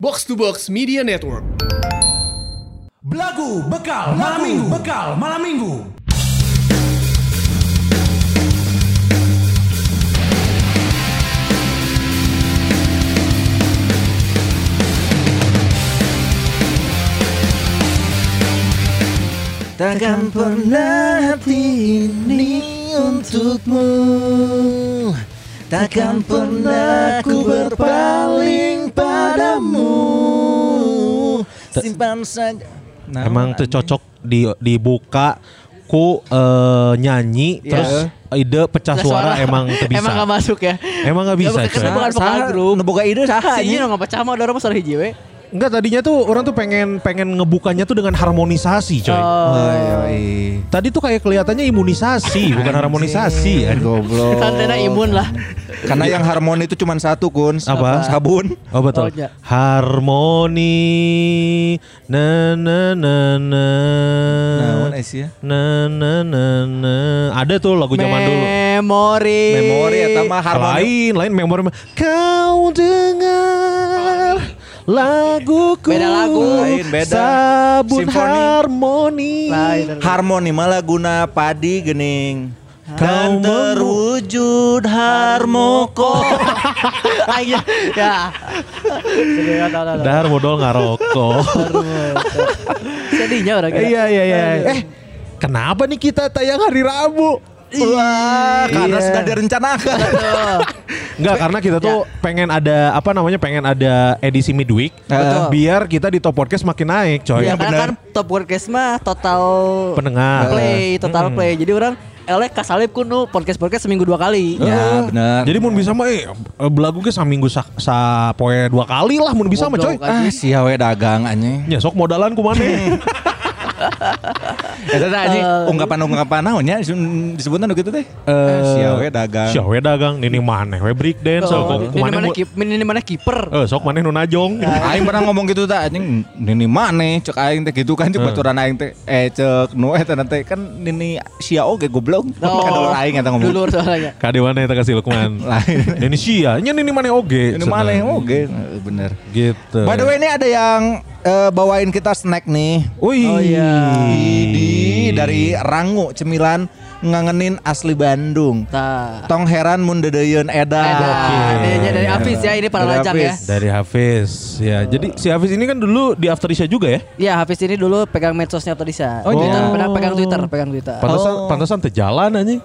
Box to Box Media Network. Belagu bekal malam minggu. Bekal malam minggu. Takkan pernah hati ini untukmu Takkan pernah ku berpaling padamu Simpan saja Nah, Emang tuh cocok di dibuka ku eh, nyanyi Iya. terus ide pecah suara, emang tuh bisa. Emang gak masuk ya? Emang gak bisa, Gak bukan bukan ide saha Si nggak pecah mah ada orang suara hiji we. Enggak tadinya tuh orang tuh pengen pengen ngebukanya tuh dengan harmonisasi coy. Oh. Oi, Tadi tuh kayak kelihatannya imunisasi bukan harmonisasi. ya. Goblok. Santena imun lah. Karena yang harmoni itu cuma satu kun Apa? Sabun Oh betul. Oh, iya. Harmoni na na na na. Asia? Na na na na. Ada tuh lagu zaman dulu. Memori. Memori mah harmoni Lain, lain memori. Kau dengar laguku. Beda lagu. Lain, beda. Sabun Simfoni. harmoni. Lain. Harmoni malah guna padi gening Kau Dan terwujud harmoko Aja. Ya. Tahu, tahu. Dar modal ngarokok. Sedihnya orang. Iya iya iya. Eh, kenapa nih kita tayang hari Rabu? Wah, karena Iya. sudah direncanakan Betul. Enggak, karena kita tuh pengen ada apa namanya? Pengen ada edisi midweek. Betul. Biar kita di top podcast makin naik, coy. Ya karena kan top podcast mah total Pendengar. play, total play. Jadi orang elek kasalip kuno podcast-podcast seminggu dua kali. Ya benar Jadi mau bisa mah eh belagu ge saminggu sa, sa poe dua kali lah mun bisa mah coy. Ah si awe dagang anjing Ya sok modalan ku maneh. Eta teh anjing ungkapan-ungkapan naonnya disebutna nu kitu teh Eh, si awe dagang Sia we dagang nini maneh we break dance sok Oh, ini maneh mana mu- kip- ini mana kiper. Eh sok maneh nu najong. Aing pernah ngomong gitu tak anjing nini maneh cek aing teh gitu kan cek baturan aing teh eh cek nu eta nanti kan nini sia oge goblok Oh. kan dulur aing eta ngomong Dulur soalnya. Kade mana eta kasih Lukman. Lain. Nini sia, nya nini maneh oge. Ini maneh oge bener Gitu. By the way ini ada yang eh, bawain kita snack nih Wih. Oh iya. Ini dari Rangu cemilan ngangenin asli Bandung Tah. Tong heran mun dedeyeun edan. Edan. Ini dari Hafiz ya, ini para Dari lajang ya. Dari Hafiz. Ya, jadi si Hafiz ini kan dulu di After Isya juga ya? Iya, Hafiz ini dulu pegang medsosnya Todisa. Oh, Twitter, iya. pegang, pegang Twitter, pegang Twitter. Pantesan Oh. pantesan jalan anjing.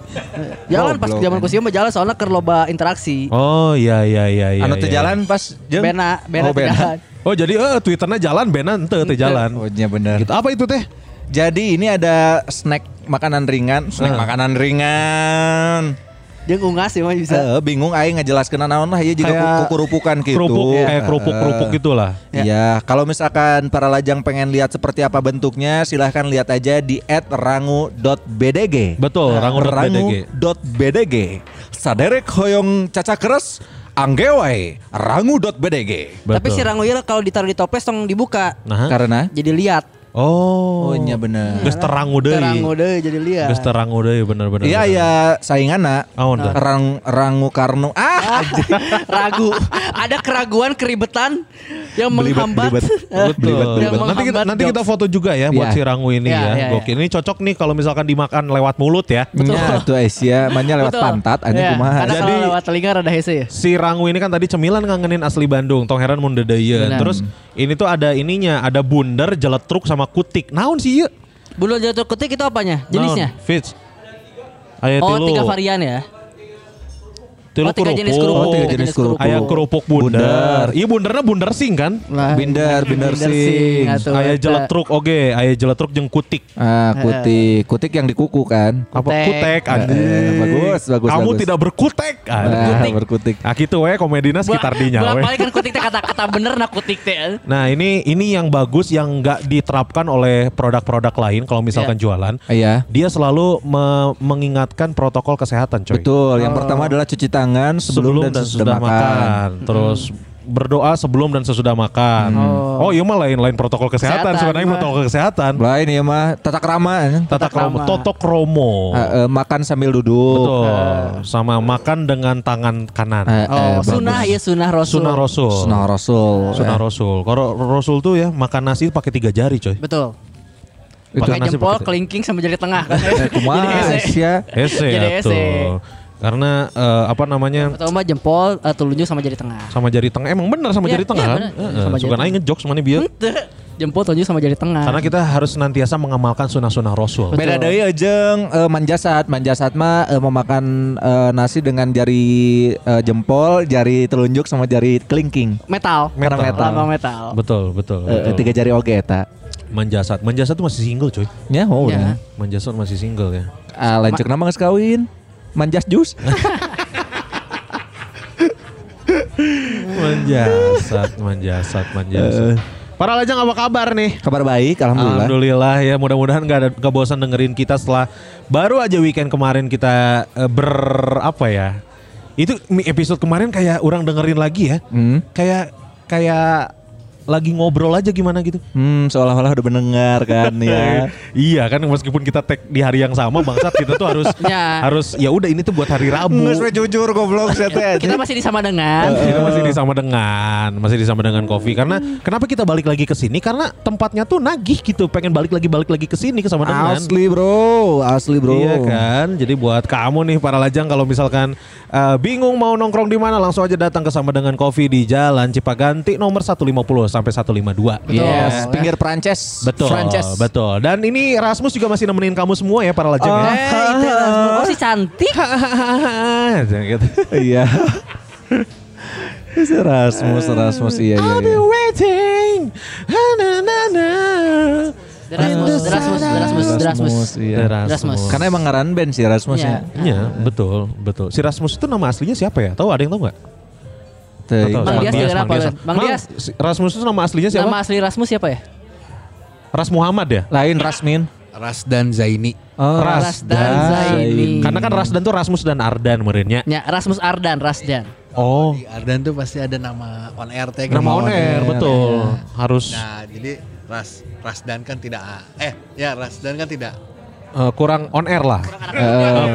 Jalan pas Goblok, zaman kusium mah jalan soalnya keur loba interaksi. Oh iya iya iya iya. Anu teu iya. jalan pas jeung Bena, bena Oh, bena. Oh jadi eh Twitternya jalan benan teu teu jalan. Oh iya bener. Gitu. Apa itu teh? Jadi ini ada snack makanan ringan, snack Ah. makanan ringan. Jeung ungas ya mah bisa. Eh, bingung aing ngajelaskeun naon lah ya juga Kayak kukurupukan gitu. Kerupuk kayak kerupuk-kerupuk Eh, gitulah. Iya, kalau misalkan para lajang pengen lihat seperti apa bentuknya, silahkan lihat aja di @rangu.bdg. Betul, rangu.bdg. rangu.bdg. Saderek hoyong caca keres anggewae rangu.bdg. Tapi si rangu ieu kalau ditaruh di toples tong dibuka. Nah. Karena Jadi lihat. Oh. Oh iya bener. Geus terangu deui. Rangu deui jadi lihat. Geus terangu deui bener-bener. Iya ya sainganna. Oh, bener. Rang rangu karnu. Ah, Ragu. Ada keraguan, keribetan yang Belibet, menghambat. belibet. Betul. Belibet, belibet. yang Nanti kita nanti kita foto juga ya buat Iya. si Rangu ini Iya, ya. iya, Gokil. Ini cocok nih kalau misalkan dimakan lewat mulut ya. Nya tuh Asia, mainnya lewat Betul. pantat anjing kumaha. Karena Jadi- kalau lewat telinga rada hese ya. Si Rangu ini kan tadi cemilan ngangenin asli Bandung, tong heran mun dedeyeun. Benar. Terus ini tuh ada ininya, ada bundar, jeletruk sama kutik. Naon sih ieu? Bulu jatuh ketik itu apanya? Jenisnya? Naon? Oh, tiga varian ya. Tilu Oh, tiga jenis kerupuk. kerupuk. Oh, tiga jenis kerupuk. Aya kerupuk bundar. Iya bundarna bundar sing kan? Lah, Binder, binder sing. atuh, Aya eta. jeletruk oge, aya jeletruk jeung kutik. Ah, kutik, kutik yang dikuku kan. Apa Kutek. kutek anjing. Eh, bagus, bagus, Kamu bagus. tidak berkutek. Ah, anjing. berkutik. Nah gitu we komedina sekitar dinya we. Bolak-balik kan kutik teh kata-kata bener nah kutik teh. Nah ini ini yang bagus yang nggak diterapkan oleh produk-produk lain kalau misalkan jualan. Iya. Dia selalu me- mengingatkan protokol kesehatan coy. Betul, yang pertama adalah cuci tangan sebelum, Sebelum dan, sesudah makan. Terus berdoa sebelum dan sesudah makan. Oh, iya mah lain lain protokol kesehatan, Kesehatan, sebenarnya mah. protokol kesehatan. Lain ya mah tata krama. Tata kromo, krama. toto kromo. Eh, eh, makan sambil duduk. Betul. Sama makan dengan tangan kanan. Eh, eh, Oh, bagus. sunnah ya sunnah rasul. Sunnah Rasul. Sunnah Rasul. Sunnah Eh, Rasul. Kalau Rasul tuh ya makan nasi pakai tiga jari, coy. Betul. Pakai nasi jempol, kelingking sama jari tengah kan. eh, kumaha Jadi ese. sia. Ese Jadi ya ese. Karena eh, apa namanya Atau mah jempol, eh, telunjuk sama jari tengah. sama jari tengah emang bener sama Iya, jari tengah iya, kan? bener. Heeh, Sama Suka jari naik ngejokes mana biar. Jempol, telunjuk sama jari tengah. Karena kita harus senantiasa mengamalkan sunnah-sunnah Rasul. Beda deui jeung eh, manjasat. Manjasat mah eh, memakan eh, nasi dengan jari eh, jempol, jari telunjuk sama jari kelingking. metal. Metal. Lambang metal. Betul, betul. Eh, betul. tiga jari oge eta. Manjasat. Manjasat tuh masih single, coy. Ya, oh Ya. ya. Manjasat masih single ya. Ah, lanjut nama geus kawin. Manjas jus. Manjasat, manjasat, manjasat. Para lajang apa kabar nih? Kabar baik, alhamdulillah. Alhamdulillah ya mudah-mudahan gak ada gak bosan dengerin kita setelah baru aja weekend kemarin kita eh, ber apa ya itu mi- episode kemarin kayak orang dengerin lagi ya Hmm. kayak kayak lagi ngobrol aja gimana gitu Hmm, seolah-olah udah mendengar kan ya. iya kan meskipun kita tag di hari yang sama bangsat kita tuh harus Ya. harus ya udah ini tuh buat hari Rabu we jujur goblok. Kita masih disama dengan kita masih disama dengan masih disama dengan kopi karena kenapa kita balik lagi ke sini karena tempatnya tuh nagih gitu pengen balik lagi balik lagi ke sini ke sama dengan Asli bro, asli bro. Iya kan. Jadi buat kamu nih para lajang kalau misalkan eh, bingung mau nongkrong di mana langsung aja datang ke sama dengan kopi di Jalan Cipaganti nomor 150 sampai 152. Yes, pinggir Prancis. Betul, Prancis. betul. Dan ini Rasmus juga masih nemenin kamu semua ya para lajang ya. Eh, itu Rasmus. Oh si cantik. gitu. Iya. Rasmus, Rasmus iya iya. I'll be iya. waiting. Na, na, na, na. Rasmus, Rasmus, Rasmus, Rasmus. iya. Rasmus. Karena emang ngaran band sih Rasmus Iya. ya. Iya, betul, betul. Si Rasmus itu nama aslinya siapa ya? Tahu ada yang tahu nggak? Bang Dias juga Mang apa, Dias. Bang? Bang Dias. si Rasmus itu nama aslinya siapa? Nama asli Rasmus siapa ya? Ras Muhammad ya? Lain Rasmin. Rasdan Zaini. Oh, Rasdan Zaini. Karena kan Rasdan tuh Rasmus dan Ardan merinnya. Ya, Rasmus Ardan, Rasdan. Oh, Di Ardan tuh pasti ada nama on air teh. nama gitu. on air, betul. Harus Nah, jadi Ras Rasdan kan tidak eh ya Rasdan kan tidak eh, kurang on air lah.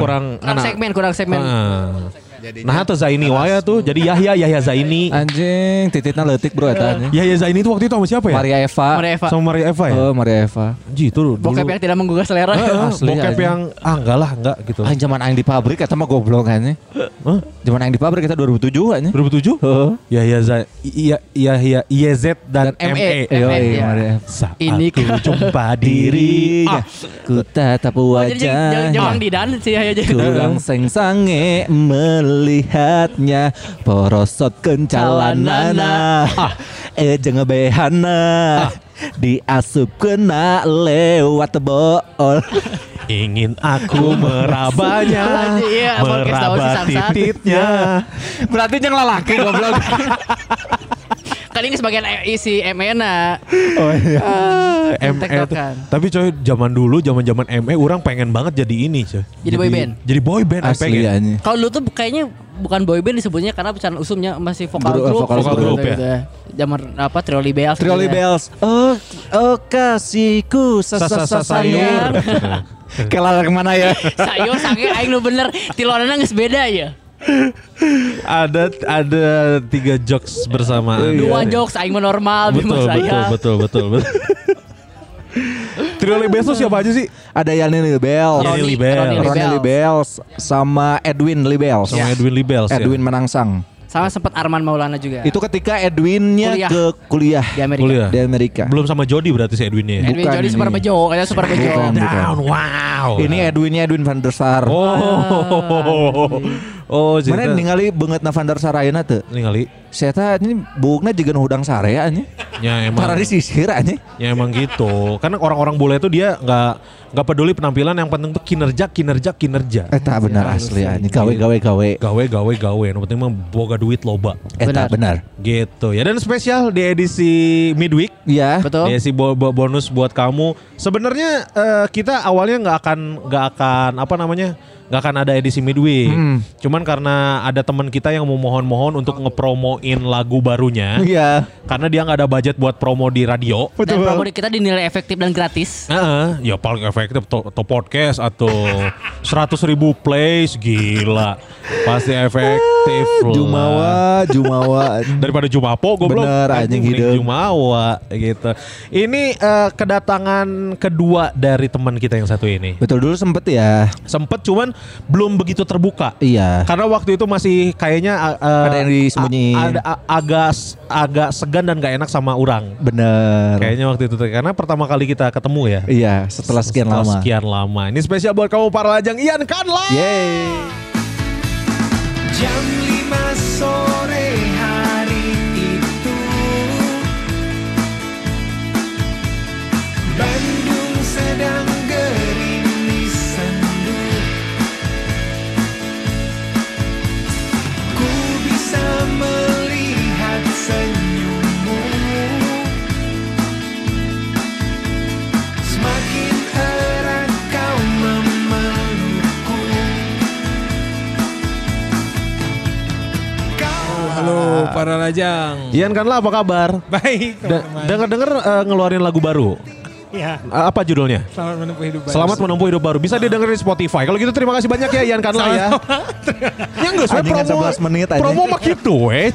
Kurang Kurang anak. segmen, kurang segmen. Ah. Jadinya Nah, tuh Zaini waya tuh. Jadi Yahya Yahya Zaini. Anjing, tititna leutik bro eta. anjing. Yahya Zaini itu waktu itu sama siapa ya? Maria Eva. Maria Eva. Sama Maria Eva ya? Oh, Maria Eva. Anjir itu dulu. Bokep yang tidak menggugah selera. Eh, eh, Asli bokep aja. yang ah enggak lah enggak gitu. Ah, zaman aing di pabrik eta mah goblok kan. Hah? Zaman aing di pabrik kita 2007 kan. 2007? Heeh. Yahya Zaini Yahya YZ dan, Dan ME. Yo, iya. Maria Eva. Saat Ini aku jumpa diri. dirinya ku tatap Oh, jangan wajahnya Bang Didan sih ya jadi. kurang sengsange melihatnya. Porosot kencalanana ah. eh jangan behana diasup kena lewat bool. Ingin aku merabanya, Iya, meraba titiknya. berarti jangan lalaki goblok Kali ini sebagian e- isi MN-na. oh iya Ah, ME tuh. Tektokan. Tapi coy zaman dulu zaman zaman ME orang pengen banget jadi ini coy. Jadi boy band? Jadi boy band asli pengen. anjing Kalau dulu tuh kayaknya bukan boyband disebutnya karena pecahan usumnya masih vokal Gru- grup. vokal Vokal grup, ya. gitu Zaman apa Trioli Bells. gitu Trioli ya. Bells oh oh kasihku sasa Sasa sayur. sayur kelala ke mana ya Sayur sange aing nu bener tilonana geus beda ya. Ada ada tiga jokes bersamaan. Dua jokes aing mah normal Betul, betul, saya. betul, betul, betul. Trio Libes tuh siapa aja sih? ada Yani Libels Yani Roni- Libels. Roni Ronnie Libels sama Edwin Libels Sama Edwin Libels ya. Edwin Menangsang Sama sempat Arman Maulana juga. Itu ketika Edwinnya Kuliah. ke kuliah di Amerika. Kuliah. di Amerika. Belum sama Jody berarti si Edwinnya ya? Edwin Bukan Jody ini. super bejo, kayaknya super bejo. Bukan. Down, wow. Ini Edwinnya Edwin van der Sar. Oh, oh, Mana jadi ningali banget na van der Sar ayeuna teu? ningali. Saya ini bukna juga hudang sare anya. Ya emang, Para disisir anya. ya emang gitu. Karena orang-orang bule itu dia nggak nggak peduli penampilan, yang penting tuh kinerja, kinerja, kinerja. Eta benar asli anya. Gawe gawe gawe. Gawe, gawe, gawe. Yang penting mah boga duit loba. Eta Benar. benar. Gitu ya. Dan spesial di edisi midweek Iya. Betul. Ya si bo- bo- bonus buat kamu. Sebenarnya eh, kita awalnya nggak akan nggak akan apa namanya nggak akan ada edisi midweek. Hmm. Cuman karena ada teman kita yang memohon-mohon untuk ngepromoin lagu barunya, Iya. karena dia nggak ada budget buat promo di radio. Dan promo kita dinilai efektif dan gratis. Heeh, ya paling efektif to, to podcast atau 100 ribu plays gila pasti efektif lah. Jumawa, Jumawa. daripada Jumapo gue belum Bener, anjing hidup. Jumawa gitu ini eh, kedatangan kedua dari teman kita yang satu ini Betul dulu sempet ya. sempet cuman belum begitu terbuka Iya. karena waktu itu masih kayaknya eh, Ada yang disembunyiin. Ada a- agak agak segan dan gak enak sama orang Bener. kayaknya waktu itu karena pertama kali kita ketemu ya Iya, setelah sekian Setelah lama. Sekian lama. Ini spesial buat kamu para lajang Ian Kanla. Yeay. Jam 5 sore Halo para lajang. Ian Kanla apa kabar? Baik. Dengar-dengar eh, ngeluarin lagu baru. Ya, apa judulnya? selamat menempuh hidup baru. Selamat menempuh hidup baru. Bisa didengar di Spotify. Kalau gitu terima kasih banyak ya Ian Kanla ya. Yang geus we Anjing, promo 11 menit, anjing. Promo mah gitu we.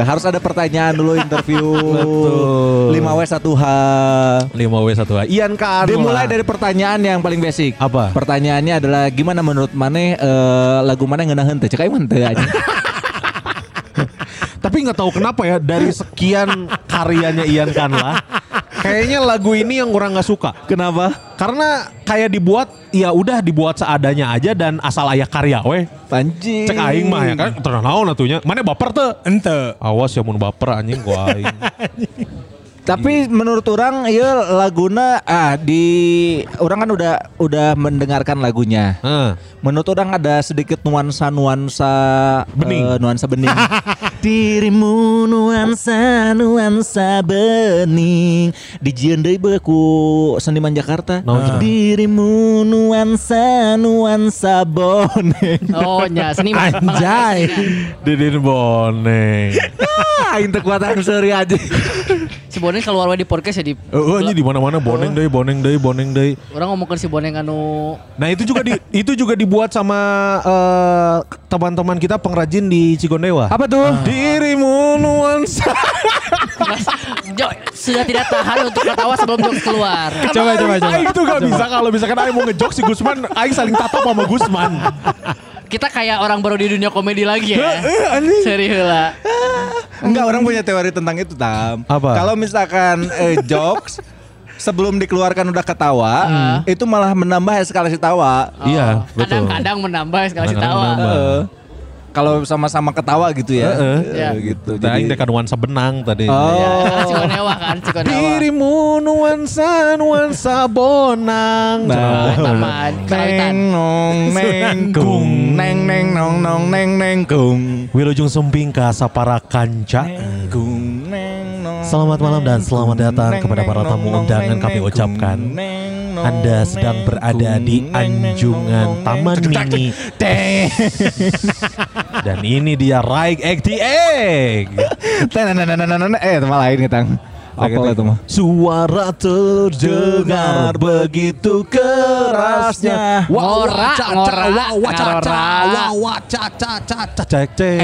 Harus ada pertanyaan dulu interview. Betul. 5W 1H. 5W 1 Ian Kanla. Dimulai dari pertanyaan yang paling basic. Apa? Pertanyaannya adalah gimana menurut Maneh eh, lagu mana yang ngeunaheun teh? Cek aing mah teu anjing. Tapi nggak tahu kenapa ya dari sekian karyanya Ian Kanla, kayaknya lagu ini yang orang nggak suka. Kenapa? Karena kayak dibuat ya udah dibuat seadanya aja dan asal ayah karya weh. Anjing. Cek aing mah ya kan tenang naon atunya. Mana baper tuh? Ente. Awas ya mun baper anjing gua aing. Tapi menurut orang ya laguna ah di orang kan udah udah mendengarkan lagunya. Heeh. Menurut orang ada sedikit nuansa-nuansa Bening. eh, nuansa bening. Dirimu nuansa nuansa bening Dijieun deui beuh ku seniman Jakarta. Naon cenah? Dirimu nuansa nuansa boneng. Oh, nya seniman. Anjay. Didin boneng. Ah, intek kuatan seuri aja. Si Boneng keluar di podcast ya di Oh, ini di mana-mana boneng deui, boneng deui, boneng deui. Orang ngomongin si Boneng anu Nah, itu juga di itu juga dibuat sama eh, teman-teman kita pengrajin di Cigondewa. Apa tuh? Dirimu nuansa. Mas, Jo, sudah tidak tahan untuk ketawa sebelum jokes keluar. Coba coba coba. Aing tuh gak bisa kalau misalkan Aing mau ngejok si Gusman, Aing saling tatap sama Gusman. Kita kayak orang baru di dunia komedi lagi ya. Serius lah. Enggak, orang punya teori tentang itu, Tam. Apa? Kalau misalkan eh, jokes sebelum dikeluarkan udah ketawa, itu malah menambah eskalasi tawa. Iya, betul. Oh, Kadang-kadang menambah sekali Kadang-kadang tawa. menambah. Heeh. Kalau sama-sama ketawa gitu ya. Heeh. Ya. Eh, gitu. Nah, Aing dekan nuansa benang tadi. Oh. Ya, Cikonewa kan, Cikonewa. Dirimu nuansa nuansa bonang. Nah. Neng nong neng kung neng neng nong nong neng neng kung Wilujeng Sumping ka sapara kanca. kung neng nong Selamat malam dan selamat datang kepada para tamu undangan kami ucapkan. neng, Anda sedang berada di anjungan Taman Mini. Dan ini dia Raik Egg the Egg. Nah, nah, nah, nah, nah, nah. Eh, teman lain Tang. Apa itu mah? Suara terdengar begitu kerasnya. Ngora, ngora, ngarora.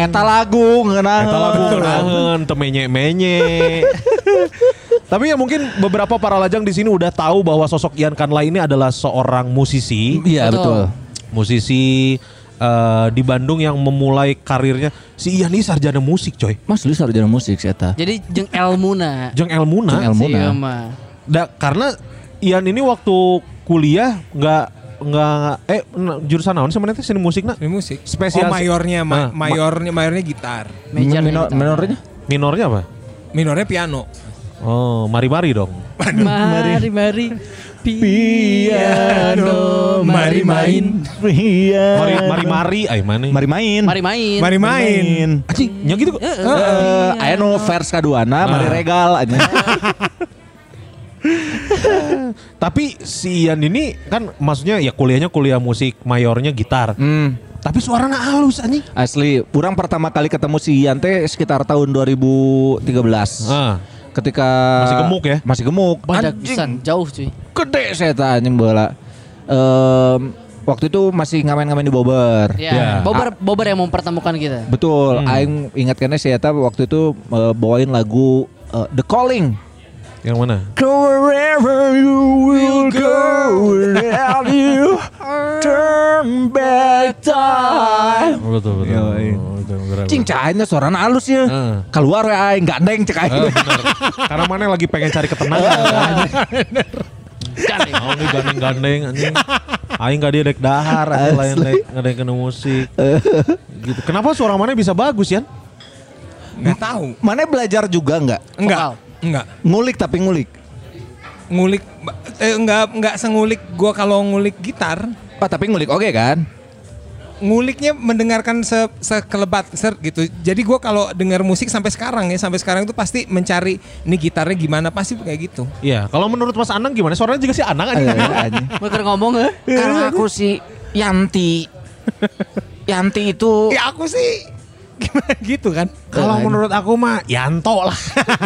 Eta lagu ngeunah. Eta lagu kenangan temenye-menye. Tapi ya mungkin beberapa para lajang di sini udah tahu bahwa sosok Ian Kanla ini adalah seorang musisi, Iya, Betul. betul. musisi eh, di Bandung yang memulai karirnya. Si Ian ini sarjana musik, coy. Mas lu sarjana musik sih eta. Jadi jeung Elmuna. Jeng Elmuna. Jeung Elmuna. Si mah. Da- karena Ian ini waktu kuliah nggak nggak eh jurusan naon teh seni musik Ini musik. Spesial- Oh mayornya, Ah, ma- ma- mayornya, mayornya gitar. Major Minor, gitu. minornya? Minornya apa? Minornya piano. Oh, mari-mari dong. Mari mari piano mari main Iya. Mari mari mari ay mana? Mari main. mari main Mari main. Anjing, nya gitu. Eh, aya nu vers kaduana, mari regal aja. Tapi si Ian ini kan maksudnya ya kuliahnya kuliah musik mayornya gitar. Hmm. Tapi suaranya halus anjing. Asli, orang pertama kali ketemu si Ian teh sekitar tahun 2013. Ah. Ketika Masih gemuk ya? Masih gemuk. Banyak pisan, jauh cuy. Gede saya tanya bola. Em, waktu itu masih ngamen-ngamen di Bobber. Ya, Ya. Bober Bober yang mempertemukan kita. Betul, Hmm. aing ingatkannya saya tahu waktu itu eh, bawain lagu eh, The Calling. Yang mana? Go wherever you will go without you turn back time. Oh, betul betul. Yoi. Cing cahayanya suaranya halus ya. Keluar ya aing gandeng cek aing. Bener. Karena mana lagi pengen cari ketenangan. Gandeng. Oh ini gandeng-gandeng anjing. Aing gak dia dek dahar lain dek ngadeng kena musik. gitu. Kenapa suara mana bisa bagus ya? Nggak tahu. Mana belajar juga nggak? Enggak. Vokal. Enggak. Ngulik tapi ngulik. Ngulik eh, enggak enggak sengulik gua kalau ngulik gitar. Oh tapi ngulik oke kan? Nguliknya mendengarkan se sekelebat ser gitu. Jadi gua kalau dengar musik sampai sekarang ya, sampai sekarang itu pasti mencari ini gitarnya gimana pasti kayak gitu. Iya. Kalau menurut Mas Anang gimana? Suaranya juga sih Anang anjing. Mau keur ngomong ya? Karena aku si Yanti. Yanti itu Ya aku sih gimana gitu kan. Kalau menurut aku mah Yanto lah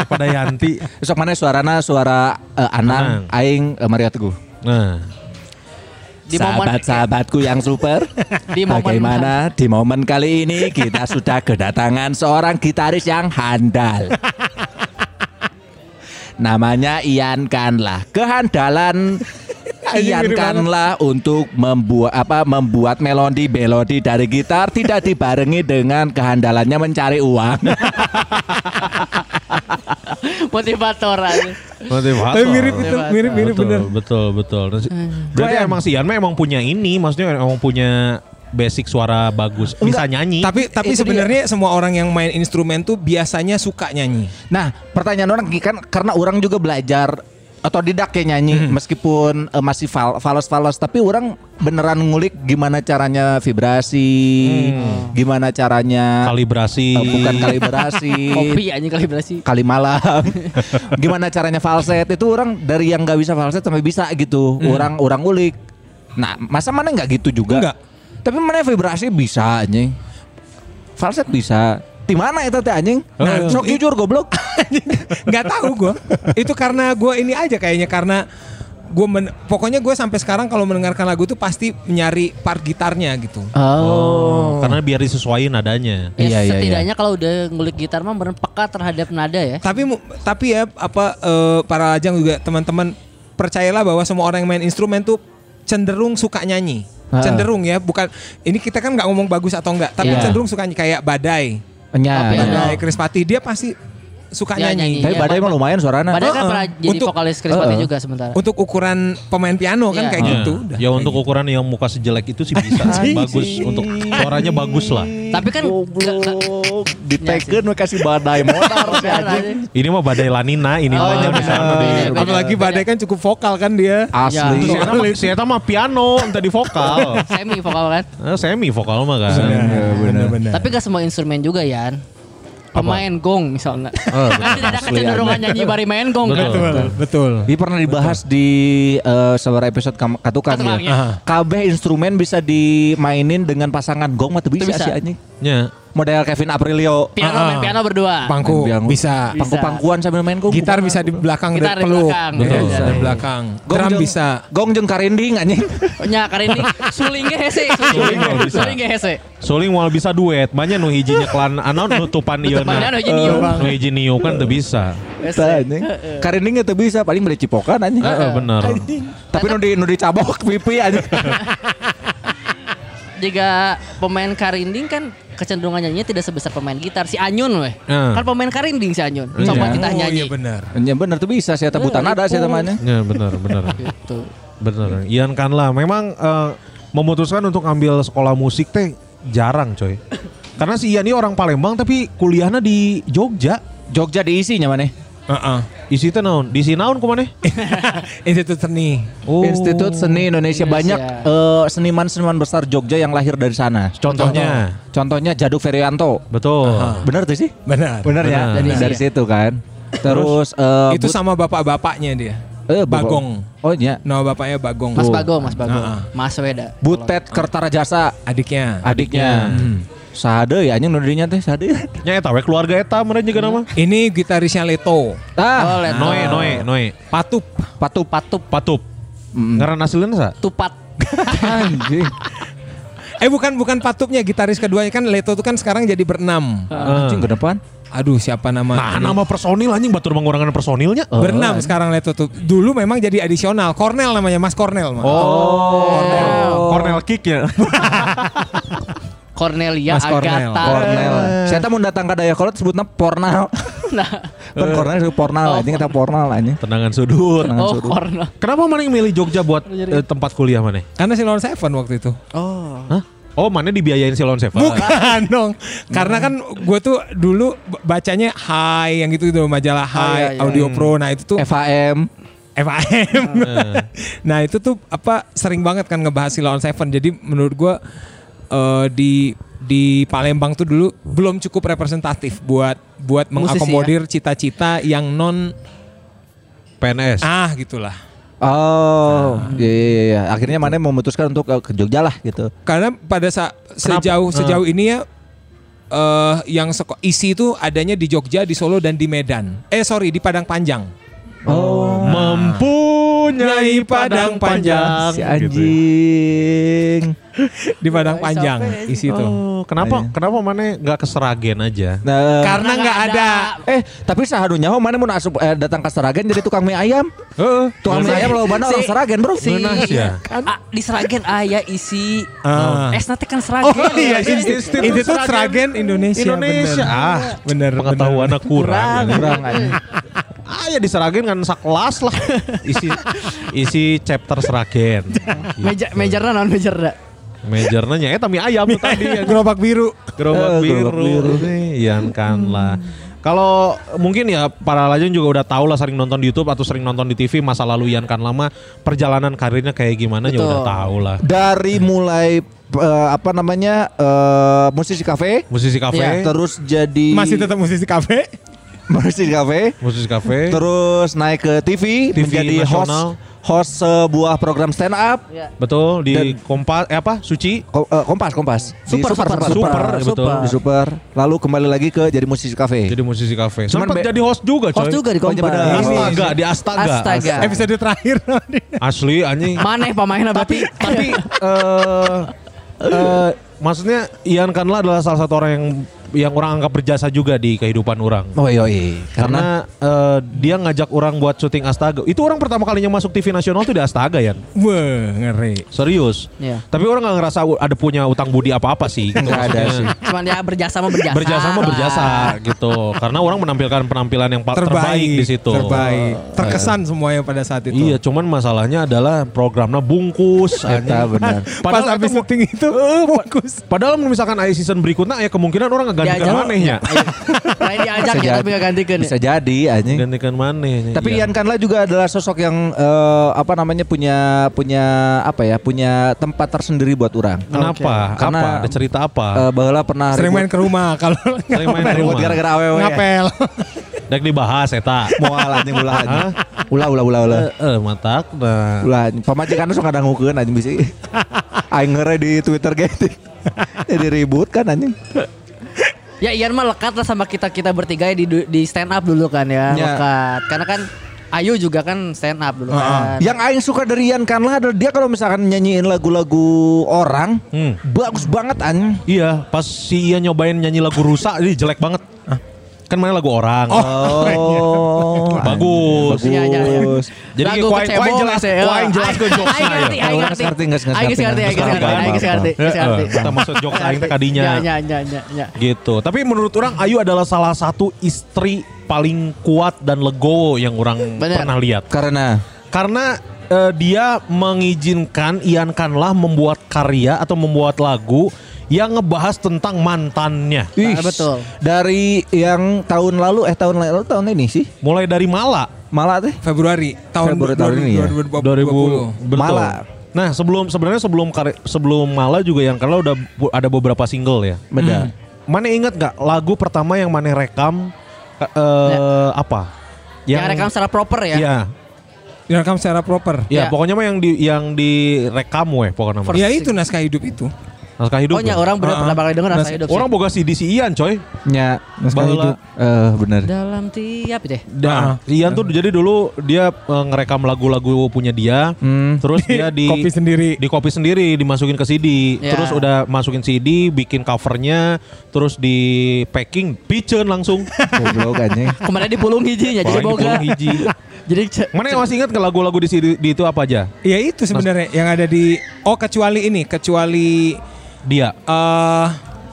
pada Yanti. Besok mana suarana suara eh, Anang, Anang. Aing, eh, Mario Teguh. Nah, Di Sahabat-sahabatku yang super. Di momen- Bagaimana di momen kali ini kita sudah kedatangan seorang gitaris yang handal. Namanya Ian Kanlah. Kehandalan Ian Kanlah untuk membuat apa membuat melodi melodi dari gitar tidak dibarengi dengan kehandalannya mencari uang. Motivator aja. motivator. Tapi mirip itu, mirip mirip betul, bener. Betul, betul. Berarti emang si Ian mah emang punya ini, maksudnya emang punya basic suara bagus, bisa nyanyi. Tapi tapi sebenarnya semua orang yang main instrumen tuh biasanya suka nyanyi. Nah, pertanyaan orang kan karena orang juga belajar atau didak ya nyanyi meskipun eh, masih fal falos-falos tapi orang beneran ngulik gimana caranya vibrasi, gimana caranya kalibrasi. eh, bukan kalibrasi, Kopi aja kalibrasi. kali malam. gimana caranya falset itu orang dari yang nggak bisa falset sampai bisa gitu. Orang orang ngulik. Nah, masa mana nggak gitu juga? Enggak. Tapi mana vibrasi bisa anjing. Falset bisa. Di mana itu teh anjing? Nah, sok jujur goblok. nggak tahu gue itu karena gue ini aja kayaknya karena gue pokoknya gue sampai sekarang kalau mendengarkan lagu itu pasti nyari part gitarnya gitu Oh, karena biar disesuaiin nadanya. Ya, Iya, iya, setidaknya kalau udah ngulik gitar mah bener peka terhadap nada ya. tapi tapi ya apa eh, para lajang juga teman-teman percayalah bahwa semua orang yang main instrumen tuh cenderung suka nyanyi Ah. cenderung ya bukan ini kita kan nggak ngomong bagus atau enggak tapi Iya. cenderung suka nyanyi kayak badai Nya, Tapi ya. badai Krispati dia pasti suka Ya, nyanyi, nyanyi. Tapi Iya, badai mah Pak. lumayan suaranya. Padahal kan Heeh. pernah jadi Untuk- vokalis Krispati Heeh. juga sementara. untuk ukuran pemain piano kan Iya. kayak Nah, gitu udah ya untuk ukuran yang muka sejelek itu sih bisa bagus untuk suaranya bagus lah. Tapi kan nggak- nggak- Ditekan we kasih badai modal si Bener anjing. aja. Ini mah badai lanina, ini Oh, mah iya, di. Iya, beda, apalagi badai kan cukup vokal kan dia Asli. Ya. Eta mah- Si Eta mah piano, entah di vokal. semi vokal kan. Eh, semi vokal mah kan. Tapi gak semua instrumen juga Yan. Pemain gong misalnya. Oh, kan tidak ada kecenderungan nyanyi bari main gong kan. Betul. betul Ini pernah dibahas di eh, sebuah episode kam- katukan Katukan, ya. ya. Kabeh instrumen bisa dimainin dengan pasangan gong mah tuh bisa, bisa. sih anjing. Ya. Model Kevin Aprilio. Piano Ah, main piano berdua. pangku Yang- bisa Pangku-pangkuan sambil main gong. gitar bisa di belakang Gitar dari di peluk belakang. Iya, Betul. bisa di belakang Gong drum jeung- bisa Gong jeung karinding anjing. Nya kali ini suling ge hese, Suling suling mah bisa. Suling ge hese. Suling mau bisa duet, banyak nu hiji nyeklan anu nutupan ieu Nutupannya na. nu hiji niu. Nu hiji niu kan teu bisa. Anjing. Karinding bisa paling beli cipokan anjing. Heeh, bener. Tapi nu di nu dicabok pipi anjing. Jika pemain karinding kan kecenderungan nyanyinya tidak sebesar pemain gitar si Anyun weh. Hmm. Kan pemain karinding si Anyun. Iya. Coba kita oh nyanyi. iya benar Ya bener tuh bisa sih eta buta nada sih temannya. Ya benar, benar. Gitu. Bener. Ian Kanlah memang eh, memutuskan untuk ambil sekolah musik teh jarang coy. Karena si Ian ini orang Palembang tapi kuliahnya di Jogja. Jogja diisinya mana? Heeh. Isi teh naon? Di naon kumane? Institut seni Oh. Institut Seni Indonesia, Indonesia. banyak eh, seniman-seniman besar Jogja yang lahir dari sana. Contohnya. Contohnya Jaduk Ferianto. Betul. Bener tuh sih? benar Bener ya? Benar. Dari, dari situ kan. Terus, eh, itu sama bapak-bapaknya dia Eh, Bagong. Oh iya. Nama bapaknya Bagong. Mas Bagong, Mas Bagong. Ah, ah. Mas Weda. Butet Kertarajasa Adiknya. adiknya. Sade ya anjing nudirinya teh sade. Nya eta we keluarga eta meureun juga nama. Ini gitarisnya Leto. Ah, Oh, Leto. Noe, Noe, Noe. Patup. patup Patup, Patup. Mm. Ngaran aslinya sa? tupat. anjing. Eh bukan bukan Patupnya gitaris keduanya kan Leto tuh kan sekarang jadi berenam. Anjing ke depan. Aduh siapa nama? Nah, nama personil anjing batur mengurangan personilnya. Oh, Berenam sekarang Leto tuh. Dulu memang jadi adisional. Cornell namanya Mas Cornell. Mas. Oh, Cornel kick ya. Cornelia Mas Cornel. Agatha. Cornel. Saya mau datang ke Dayakolot sebutnya pornal. Nah, Kan Cornel itu pornal anjing kita pornal anjing. Tendangan sudut. Tendangan oh, sudut. Cornel. Kenapa mana yang milih Jogja buat eh, tempat kuliah mana? Karena si Lone Seven waktu itu. Oh. Hah? Oh, mana dibiayain si Lone Seven? Bukan dong. Karena kan gue tuh dulu bacanya Hai yang gitu gitu majalah Hai, iya, iya. Audio Pro. Nah itu tuh FAM. FAM. nah itu tuh apa sering banget kan ngebahas si Lawan Seven. Jadi menurut gue eh, di di Palembang tuh dulu belum cukup representatif buat buat Musisi mengakomodir cita-cita yang non PNS. ah gitulah. Oh, iya, iya, iya. Akhirnya mana memutuskan untuk ke, ke Jogja lah gitu. Karena pada saat sejauh sejauh ini ya eh yang seko- isi itu adanya di Jogja, di Solo dan di Medan. Eh sorry di Padang Panjang. Oh, Mempunyai padang panjang. si Gitu ya. anjing. Di Padang Panjang isi itu. Oh, kenapa kenapa mana nggak ke Seragen aja? Nah, Karena nggak ada. eh tapi sahadunya nyaho mana mau asup eh, datang ke Seragen jadi tukang mie ayam. Heeh. Tukang mie ayam lo mana orang Si- Seragen, Bro. Si, Ngenas ya? Ah, di Seragen aya isi Ah. Es nanti kan Seragen. Oh iya, Institut Institut, Institut Sragen Indonesia. Indonesia. bener. Ah, bener. pengetahuan bener. kurang. Kurang anjing. Ah ya di Seragen kan sakelas lah. Isi isi chapter Seragen. Meja mejarna naon mejarna? Majornya nya eta mie ayam tuh tadi Gerobak biru. gerobak Eh, biru. gerobak biru. Nih, kan lah. Kalau mungkin ya para lajeng juga udah tahu lah sering nonton di YouTube atau sering nonton di TV masa lalu Ian kan lama perjalanan karirnya kayak gimana ya Betul. udah tahu lah. Dari mulai eh, apa namanya eh, musisi kafe, Musisi kafe, Iya. terus jadi Masih tetap musisi kafe. Musisi kafe, musisi kafe, terus naik ke TV, TV menjadi nasional. host host sebuah program stand up. betul di Dan- Kompas eh apa Suci Ko- eh, Kompas, Kompas. Di Super, super, super, ya betul. Di super. Lalu kembali lagi ke jadi musisi kafe. jadi musisi kafe. Cuman Sempat jadi host juga coy. Host juga di iya Kompas. Astaga di Astaga. Astaga. Episode terakhir. Asli anjing. Maneh pemainnya tapi berarti. tapi eh eh, maksudnya Ian Kanla adalah salah satu orang yang yang orang anggap berjasa juga di kehidupan orang. Oh iya, iya. Karena Karena eh, dia ngajak orang buat syuting Astaga. Itu orang pertama kalinya masuk TV nasional tuh di Astaga ya. Wah, ngeri. Serius. Iya. Tapi orang nggak ngerasa ada punya utang budi apa-apa sih. gitu. Nggak ada sih. Cuman ya berjasa mah berjasa. Berjasa mah lah. berjasa gitu. Karena orang menampilkan penampilan yang pa- terbaik, di situ. Terbaik. Terkesan semuanya pada saat itu. Iya, cuman masalahnya adalah programnya bungkus. Eta benar. Pas Padahal habis syuting itu bungkus. Padahal misalkan ada season berikutnya ya kemungkinan orang Diajak. manehnya. Lain diajak ya tapi gak gantikan ya. Bisa jadi anjing. Gantikan manehnya. Tapi iya. Ian Kanla juga adalah sosok yang eh, apa namanya punya punya apa ya punya tempat tersendiri buat orang. Kenapa? Karena- apa? Ada cerita apa? Eh bahwa pernah Sering main ke rumah kalau Sering main ke rumah. gara-gara awewe. ngapel. Dek dibahas eta. Moal anjing ulah anjing. Ulah ulah ulah ulah. Eh, eh, matak nah. Ulah pamajikan suka ngadangukeun anjing bisi. Aing ngere di Twitter gitu. Jadi ribut kan anjing. Ya Ian mah lekat lah sama kita kita bertiga ya di di stand up dulu kan ya, Ya. lekat. Karena kan Ayu juga kan stand up dulu kan. Yang aing suka dari Ian Kanla adalah dia kalau misalkan nyanyiin lagu-lagu orang Hmm. bagus banget anjing. Iya, pas si Ian nyobain nyanyi lagu rusak, ini jelek banget. Kan mana lagu orang. Oh, Bagus. Iya, iya, iya. bagus. Jadi Lagu kuain kecebong kuain jelas, ya. kuain jelas ke jokes saya. aing Oh, ngerti. ngerti, ngerti, Aing ngerti, aing ngerti, ngerti, ngerti, aing ngerti. Kita maksud jokes aing teh kadinya. Ya, ya, ya, ya. Gitu. Tapi menurut orang Ayu adalah salah satu istri paling kuat dan legowo yang orang Bener. pernah lihat. Karena Karena eh, dia mengizinkan Ian Kanlah membuat karya atau membuat lagu yang ngebahas tentang mantannya. Ih, Ah, betul. Dari yang tahun lalu eh tahun lalu tahun ini sih. Mulai dari Mala. Malah teh. Februari tahun Februari tahun ini ya? 2020. 2000 betul. Mala. Nah, sebelum sebenarnya sebelum sebelum Mala juga yang kalau udah ada beberapa single ya. Beda. Mana ingat nggak lagu pertama yang mana rekam eh, eh, apa? Yang rekam secara proper ya. Iya. direkam secara proper. Ya, Ya. pokoknya mah yang di yang direkam weh pokoknya mah. Ya itu naskah hidup itu. Naskah hidup. Oh ya? orang bener Ah, pertama kali denger nas- rasa hidup sih. Orang boga CD si Ian coy. Nya naskah Baheula. hidup. Eh bener. dalam tiap deh. Nah, Ian tuh jadi dulu dia eh, ngerekam lagu-lagu punya dia, Hmm. terus dia di Kopi sendiri. di copy sendiri, dimasukin ke CD, Ya. terus udah masukin CD, bikin covernya, terus di packing, piceun langsung. Goblok anjing. Kemarin dipulung hijinya jadi boga. dipulung hiji. Jadi Mana yang masih ingat ke lagu-lagu di CD di itu apa aja? Ya itu sebenarnya yang ada di oh kecuali ini, kecuali Dia. eh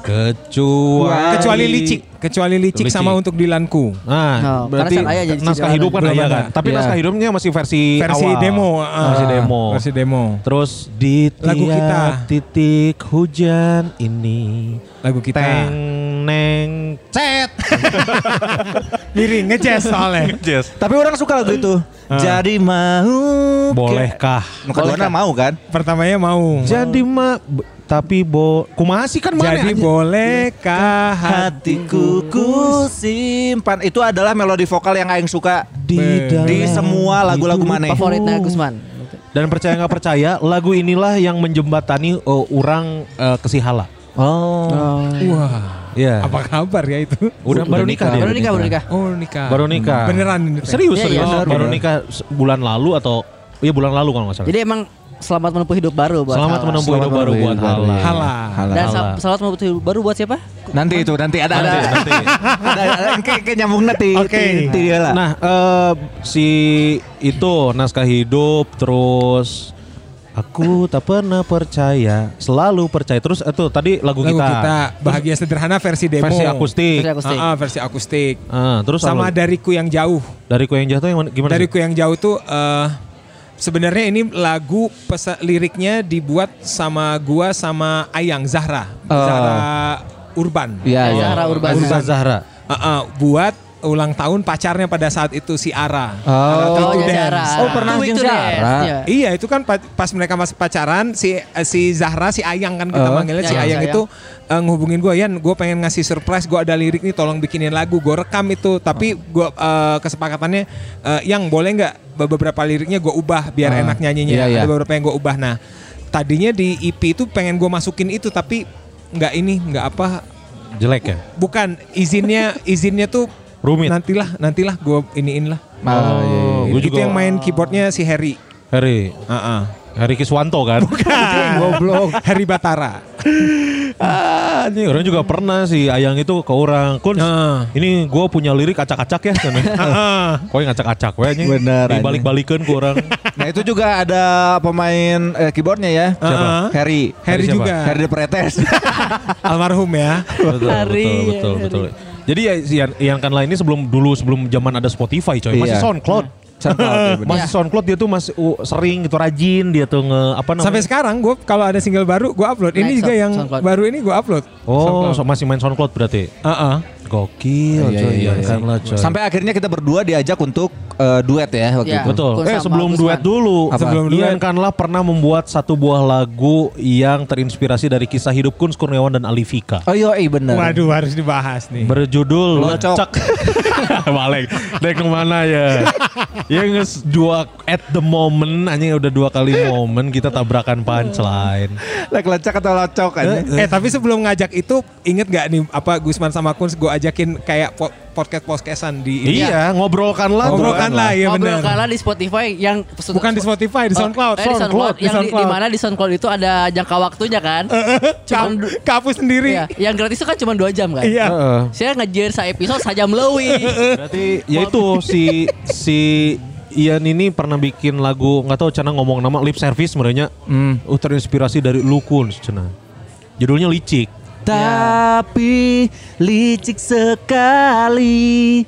Kecuali kecuali licik, kecuali licik Licik. sama untuk dilanku. Nah, Oh, berarti aya jadi naskah hidup kan ada. kan. Tapi Iya. naskah hidupnya masih versi Versi awal. demo, ah. versi demo. Versi demo. Terus di Lagu kita. titik hujan ini Lagu kita. teng neng cet. Miring ngejazz soalnya. Yes. Tapi orang suka lagu itu. Jadi mau. Bolehkah? Nu keduana mau kan? Pertamanya mau. Jadi ma b- tapi bo kumaha sih kan mana? Jadi anjing? bolehkah Hatiku ku simpan. Itu adalah melodi vokal yang aing suka di, di semua lagu-lagu maneh. favoritnya Gusman. Dan percaya nggak percaya, lagu inilah yang menjembatani uh, orang uh, ke Sihala. Oh. Wah. Iya. Apa kabar ya itu? Udah baru nikah dia. Baru nikah, baru nikah. Oh nikah. Baru nikah. Beneran ini. Serius, Iya, serius. iya, baru bener. nikah bulan lalu atau Iya bulan lalu kalau nggak salah. Jadi emang selamat menempuh hidup baru buat Selamat Hala. menempuh hidup baru buat baru, Hala. iya. Hala. Hala. Dan Hala. selamat menempuh hidup baru buat siapa? Nanti itu nanti ada ada Nanti, nanti. ada, ada kayak kayak nyambung nanti. Oke. Ti dia lah. Nah, eh, si itu naskah hidup terus aku tak pernah percaya, selalu percaya. Terus itu tadi lagu, Lagu kita, kita bahagia sederhana versi demo. versi akustik. Versi akustik. Ah, ah, versi akustik. Ah, terus Sama apa? dariku yang jauh. dari ku yang jatuh yang mana- gimana? sih? Dariku yang jauh tuh eh sebenarnya ini lagu pesa, liriknya dibuat sama gua sama Ayang Zahra. Oh. Zahra Urban. Iya, iya. Zahra Urban. Ustaz Zahra. Ah, ah, buat ulang tahun pacarnya pada saat itu si Ara. Oh. Ara Oh, Tutu ya Dance. Zahra. Oh, pernah jeung itu Zahra. dance, iya. Iya itu kan pa- pas mereka masih pacaran si eh, si Zahra si Ayang kan kita Oh. manggilnya Ya, si ya, Ayang Ayang. itu eh, ngehubungin gue Yan gue pengen ngasih surprise gue ada lirik nih tolong bikinin lagu gue rekam itu tapi gue eh, kesepakatannya eh, yang boleh nggak be- beberapa liriknya gue ubah biar Ah, enak nyanyinya iya, iya. ada beberapa yang gue ubah nah tadinya di EP itu pengen gue masukin itu tapi nggak ini nggak apa Jelek ya? bukan izinnya izinnya tuh Rumit. nantilah nantilah gue iniin lah Oh, iya, iya, iya. Gua itu juga- yang main keyboardnya si Harry Harry, Ah, ah. Harry Kiswanto kan? Goblok. Harry Batara. ah, ini orang juga pernah sih Ayang itu ke orang. Kun, Ah. ini gue punya lirik acak-acak ya. Kau yang acak-acak we anjing. Bener. Dibalik-balikan ke orang. Nah itu juga ada pemain eh, keyboardnya ya. Siapa? Harry. Harry siapa? juga. Harry the Pretes. Almarhum ya. betul, betul, betul, hari. betul. Jadi ya Ian, Ian Kanla ini sebelum dulu sebelum zaman ada Spotify coy, masih Iya. SoundCloud. SoundCloud, ya. Masih SoundCloud dia tuh masih uh, sering gitu rajin dia tuh nge apa namanya? Sampai sekarang gue kalau ada single baru gue upload. Ini Naik juga yang SoundCloud. baru ini gue upload. Oh, so- masih main SoundCloud berarti. Heeh. Gokil Iya, coy, iya, iya. Kanla coy. Sampai akhirnya kita berdua diajak untuk eh, duet ya waktu Iya. itu. Betul. Eh sebelum duet dulu, Apa? Sebelum duet. Ian Kanla pernah membuat satu buah lagu yang terinspirasi dari kisah hidup Kun Kurniawan dan Alifika. Oh iya, iya bener. Waduh harus dibahas nih. Berjudul Locok. Lecek. Balik. Dek ke mana ya? ya nges dua at the moment anjing udah dua kali momen kita tabrakan punchline. Lek lecak atau locok aja. Eh tapi sebelum ngajak itu inget gak nih apa Gusman sama Kun gue ajakin kayak po- podcast podcastan di ini. Iya, ngobrolkanlah. Ngobrolkan lah ya benar. kalah di Spotify yang Bukan di Spotify di Oh, SoundCloud. eh, di SoundCloud. Di Yang di, SoundCloud. di mana di SoundCloud itu ada jangka waktunya kan? Cuman du- Ka- Kapus sendiri. Iya, yang gratis itu kan cuma dua jam kan? Iya. Saya ngejar sa episode saja melewi. Berarti ya itu si si Ian ini pernah bikin lagu nggak tahu cina ngomong nama lip service sebenarnya. Hmm. Uh, terinspirasi dari Lukun cina. Judulnya Licik. Tapi licik sekali.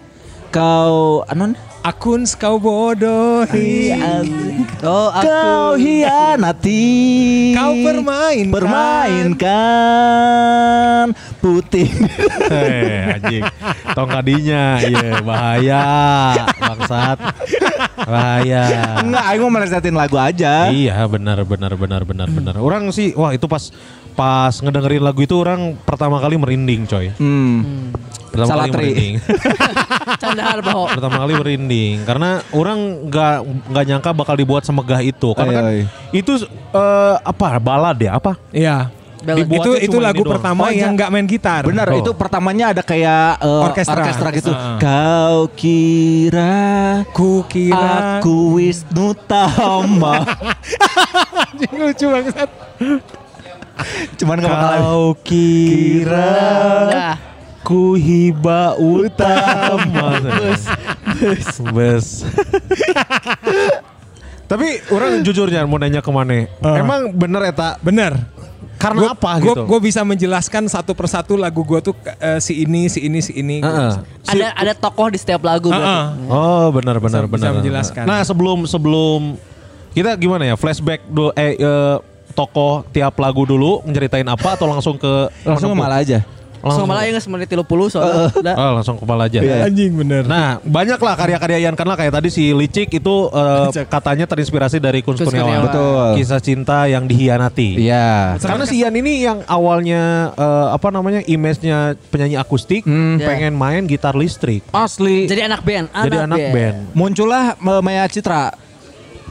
Kau anon Akun kau bodohi. oh, kau aku hianati. Kau permainkan. permainkan putih. Hei anjing. Tong kadinya. Iya bahaya. Bangsat. Bahaya. Enggak aku mau melesetin lagu aja. Iya benar benar benar benar benar. Orang sih Wah itu pas Pas ngedengerin lagu itu Orang pertama kali merinding coy hmm. Pertama kali Salatri. merinding. Candaan bahwa Pertama kali merinding karena orang nggak nggak nyangka bakal dibuat semegah itu. Karena kan Oi, oi. itu eh, apa balad ya apa? Iya. Itu itu lagu doang. pertama Oh, yang iya. nggak main gitar. Benar, Oh. itu pertamanya ada kayak eh, Orkestra. gitu. Heeh. Kau kira Ku kira aku Wisnu Tama. Lucu banget. Cuman gak bakalan. Kau kira Nah, ku hiba utama. bus, bus. Bes. Tapi orang jujurnya mau nanya ke mana? Emang bener eta Bener. karena apa gitu? Gue bisa menjelaskan satu persatu lagu gue tuh eh, si ini, si ini, si ini. Gua Heeh. bisa. Ada ada tokoh di setiap lagu berarti. Heeh. Oh benar benar Bisa- benar. bisa menjelaskan. Nah sebelum sebelum kita gimana ya flashback do eh, eh, tokoh tiap lagu dulu menceritain apa atau langsung ke Langsung malah aja. Langsung malah yang semenit 30 soalnya. Udah. Oh, langsung kepala aja. Anjing bener. Nah, banyak lah karya-karya Ian Karla kayak tadi si Licik itu eh, katanya terinspirasi dari Kun Kun Kurniawan. Betul. Kisah cinta yang dihianati. Iya. Karena si Ian ini yang awalnya eh, apa namanya image-nya penyanyi akustik, Hmm. pengen main gitar listrik. Asli. Jadi anak band, Jadi anak band. muncullah eh, Maya Citra.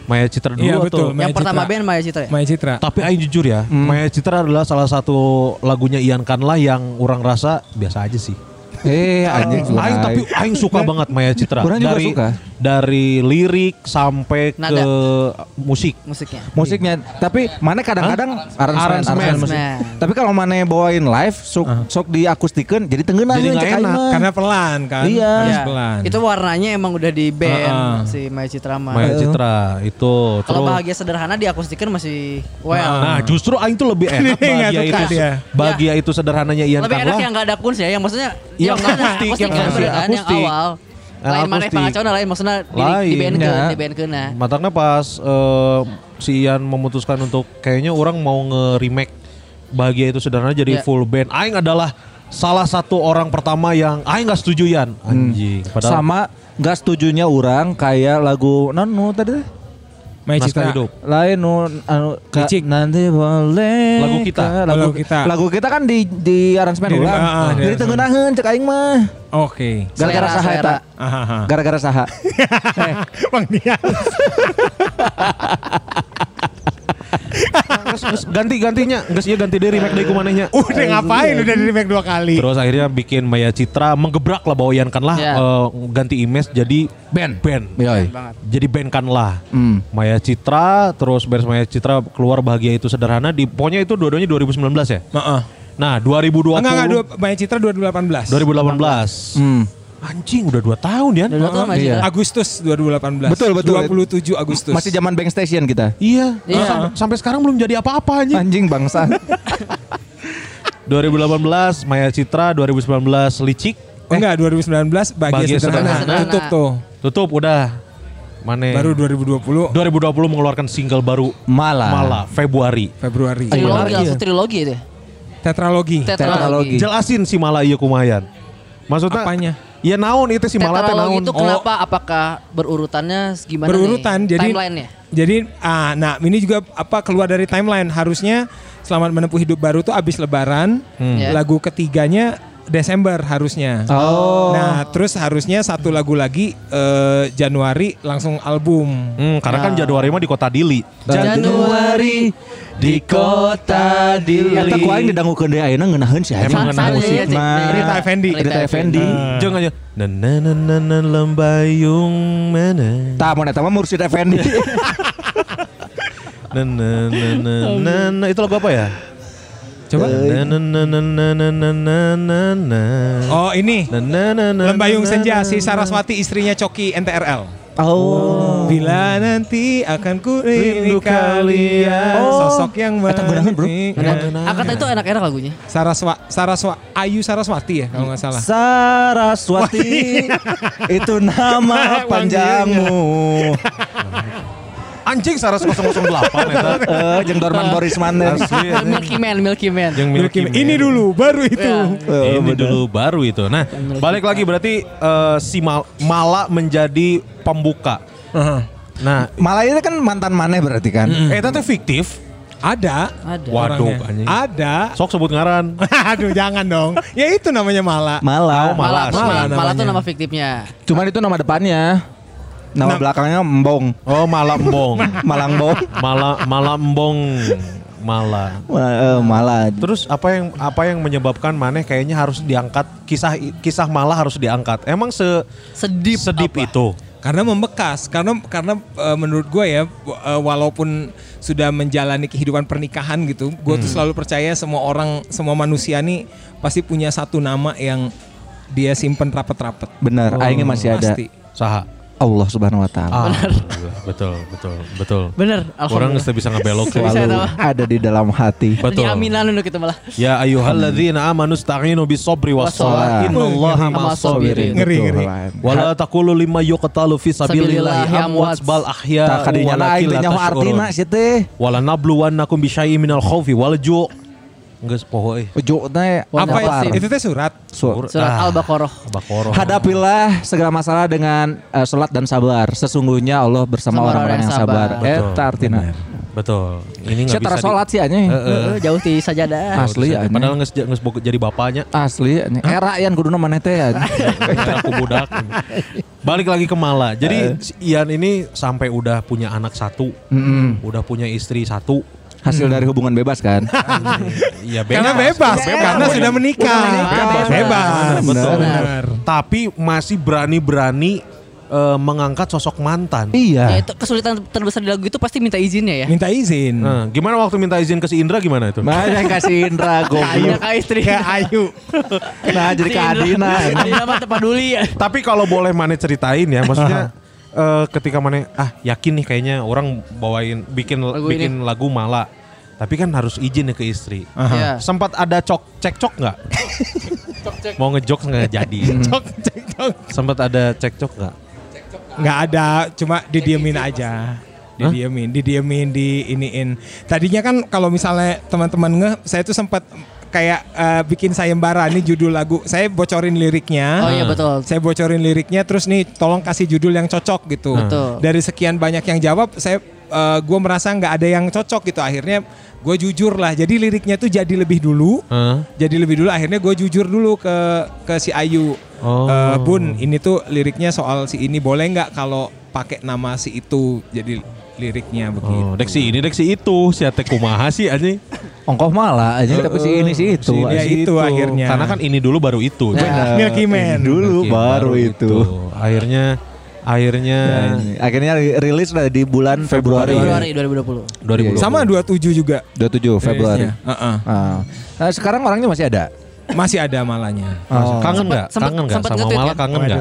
Maya Citra dulu Iya, atau betul. Yang Maya pertama Citra. band Maya Citra ya? Maya Citra. Tapi Aing jujur ya, Maya Citra adalah salah satu lagunya Ian Kanla yang orang rasa biasa aja sih. Eh anjing Aing tapi Aing suka banget Maya Citra. Kurang juga dari suka. dari lirik sampai ke Nada. musik. Musiknya. musiknya. Tapi mana kadang-kadang aransemen, Aransemen. Tapi kalau mana bawain live sok sok diakustikeun jadi tengeuna Jadi nggak enak, Karena pelan kan. Iya. Harus Ya, pelan. Itu warnanya emang udah di band Heeh. si Maya Citra mah. Maya Citra itu Kalau terus. bahagia sederhana diakustikan masih well. Nah, justru Aing tuh lebih enak bahagia itu. dia. Bahagia itu sederhananya Ian Lebih enak yang gak ada kuns ya, yang maksudnya Yang yang nggak ada akustik, akustik yang kan bener kan, yang akustik. awal. Yang Lain mana akustik. pangacona lain maksudnya di, Lain, di band ke, ya. di band kena. Matangnya pas eh, si Ian memutuskan untuk kayaknya orang mau nge-remake Bahagia itu sederhana jadi Ya. full band. Aing adalah salah satu orang pertama yang Aing nggak setuju Ian. Anjing. Padahal Sama gak setujunya orang kayak lagu non nu tadi Maya naskah hidup. lain nu anu ka- Licik. nanti boleh Lagu kita. ka- Oh, lagu, lagu kita. lagu kita kan di di aransemen ulang ah, ah, di jadi tengenaheun cek aing mah Oke. gara-gara Selera, saha eta gara-gara saha Bang Dias. Ganti-gantinya, geus ieu ganti dari remake dari kumanehnya. Udah ngapain udah di remake dua kali. Terus akhirnya bikin Maya Citra menggebrak lah bahwa Ian Kanlah Ya. eh, ganti image jadi band. Band. yoi Jadi band Kanlah. Hmm. Maya Citra terus beres Maya Citra keluar bahagia itu sederhana di pokoknya itu dua-duanya 2019 ya. Heeh. Nah, 2020 Enggak enggak dua Maya Citra 2018. 2018. hmm. Anjing udah 2 tahun ya. Udah dua tahun Maya Iya. Agustus 2018. Betul, betul. 27 Agustus. masih zaman bank station kita Iya. Iya. Sampai, sampai sekarang belum jadi apa-apa anjing. anjing bangsa 2018 Maya Citra, 2019 Licik. Oh, enggak 2019 bahagia, Bahagia sederhana. Sederhana. Tutup tuh. Tutup udah. Mane. Baru 2020 2020 mengeluarkan single baru malah malah Februari. Februari. Trilogi Iya. langsung trilogi itu. ya? Tetralogi. Tetralogi. Jelasin si Mala iya kumayan. Maksudnya Apanya? Ya naon itu si Mala teh naon. itu kenapa? Apakah berurutannya gimana Berurutan, nih? jadi- timeline-nya. Jadi ah nah ini juga apa keluar dari timeline harusnya Selamat Menempuh Hidup Baru tuh abis lebaran. Ya. Lagu ketiganya Desember harusnya. oh Nah, terus harusnya satu lagu lagi eh, Januari langsung album. Hmm, karena kan Januari mah di kota Dili. Januari di kota Dili Eta ku aing didangukeun deui ayeuna ngeunaheun sih Emang ngeunaheun musik Cek. mah. Rita Effendi. Rita Effendi Jeung aja nanananan lembayung mana. Tah mun eta mah Mursyid Effendi Nananana itu lagu apa ya? Coba. Nananana. Oh, ini. Lembayung Senja si Saraswati istrinya Coki NTRL. Oh Bila nanti akan ku Rindu kalian Oh. sosok yang Eta beneran, bro. Akata itu enak-enak lagunya. Saraswa Saraswa Ayu Saraswati ya kalau nggak salah. Saraswati itu nama panjangmu Anjing Saras 008 eta. Eh jeung Dorman Boris Manen Asli. ya. Milky Man, Milky Man. Jeung Milky Milky Man. Ini dulu baru itu. Ya. Ini dulu baru itu. Nah, balik lagi berarti eh, si Mal- Mala menjadi pembuka. Heeh. Nah, Malah ini kan mantan maneh berarti kan eh itu teh fiktif. Ada. Ada. Waduh, anjing. Ada. Sok sebut ngaran. Aduh jangan dong. Ya itu namanya Mala. Malah. Malah, tuh, Malah malah, malah tuh namanya. nama fiktifnya. Cuman itu nama depannya. Nama Nam- belakangnya Embong. Oh, Malambong. Malangbong. Mala Malambong. Mala. Ma- eh, malah. Terus apa yang apa yang menyebabkan Maneh kayaknya harus diangkat kisah kisah Mala harus diangkat. Emang se Sedip, sedip apa? itu. Karena membekas, karena karena eh, menurut gue ya, eh, walaupun sudah menjalani kehidupan pernikahan gitu, gue tuh selalu percaya semua orang, semua manusia nih pasti punya satu nama yang dia simpen rapet-rapet. Benar, aingnya masih ada. Pasti. Saha. Allah Subhanahu wa taala. Ah, betul, betul, betul. Bener, Orang nggak bisa ngebelok. Selalu ada di dalam hati. Betul. Aminan dulu kita malah. Ya ayyuhalladzina amanu sta'inu bis-sabri was-shalah. Wassalah. Innallaha Ngeri, ma'as-sabirin. Ngeri, ngeri. Wala taqulu lima yuqtalu fi sabilillahi Sabilillahi amwat bal ahya Tak kadinya na aing teh nyaho artina sih teh. Wala nabluwannakum bi syai'in minal khaufi wal ju' Geus poho euy. Ujuk teh Apa lapar. itu? Itu teh surat. Su- Surat Ah. Al-Baqarah. Baqarah. Hadapilah segala masalah dengan eh, sholat dan sabar. Sesungguhnya Allah bersama Sama orang-orang yang sabar. Eta artina. Betul. Ini Saya enggak bisa sholat sih anjing. Heeh, jauh di sajadah. Asli Padahal anjing. geus jadi bapaknya. Asli anjing. Era yan kuduna maneh teh anjing. aku budak. Balik lagi ke Mala. Jadi Ian ini sampai udah punya anak satu, udah punya istri satu. Hasil dari hubungan bebas kan? Iya Karena bebas, karena sudah menikah. Bebas. Bebas. Betul. Benar. Tapi masih berani-berani eh, mengangkat sosok mantan. Ya Iya. itu kesulitan terbesar di lagu itu pasti minta izinnya ya. Minta izin. Nah, gimana waktu minta izin ke si Indra gimana itu? Mana yang kasih Indra goblok. ke istri. Kayak Ayu. Nah jadi ke Adina. Adina mah peduli ya. Tapi kalau boleh Mane ceritain ya, maksudnya eh, ketika Mane ah yakin nih kayaknya orang bawain bikin Lagu bikin lagu Mala. Tapi kan harus izin ya ke istri. Iya. Sempat ada cok cekcok nggak? Mau ngejok nggak jadi. Cok, cek, cok. Sempat ada cekcok nggak? Nggak ada, cuma didiemin aja. Didiemin, didiemin, di iniin. Tadinya kan kalau misalnya teman-teman nge, saya tuh sempat kayak eh, bikin sayembara nih judul lagu. Saya bocorin liriknya. Oh iya betul. Saya bocorin liriknya terus nih tolong kasih judul yang cocok gitu. Betul. Dari sekian banyak yang jawab, saya gue merasa nggak ada yang cocok gitu. Akhirnya gue jujur lah. Jadi liriknya tuh jadi lebih dulu. Hah? Jadi lebih dulu akhirnya gue jujur dulu ke ke si Ayu. Oh. Eh, Bun, ini tuh liriknya soal si ini boleh nggak kalau pakai nama si itu jadi liriknya begitu. Oh, dek si ini dek si itu, si ate kumaha sih anjing. Ongkoh malah anjing tapi si ini sih itu. Si ini Ya, si itu akhirnya. Karena kan ini dulu baru itu. Benar. Milky Man. Dulu Oke, baru itu. Akhirnya akhirnya Dan Akhirnya ri- rilis udah di bulan Februari. Februari ya. 2020. 2020. Sama 27 juga. 27 Februari. rilisnya. Heeh. Ah. Nah, sekarang orangnya masih ada. Masih ada malanya. Oh. Kangen nggak? Kangen nggak sama Mala? kan? Kangen nggak?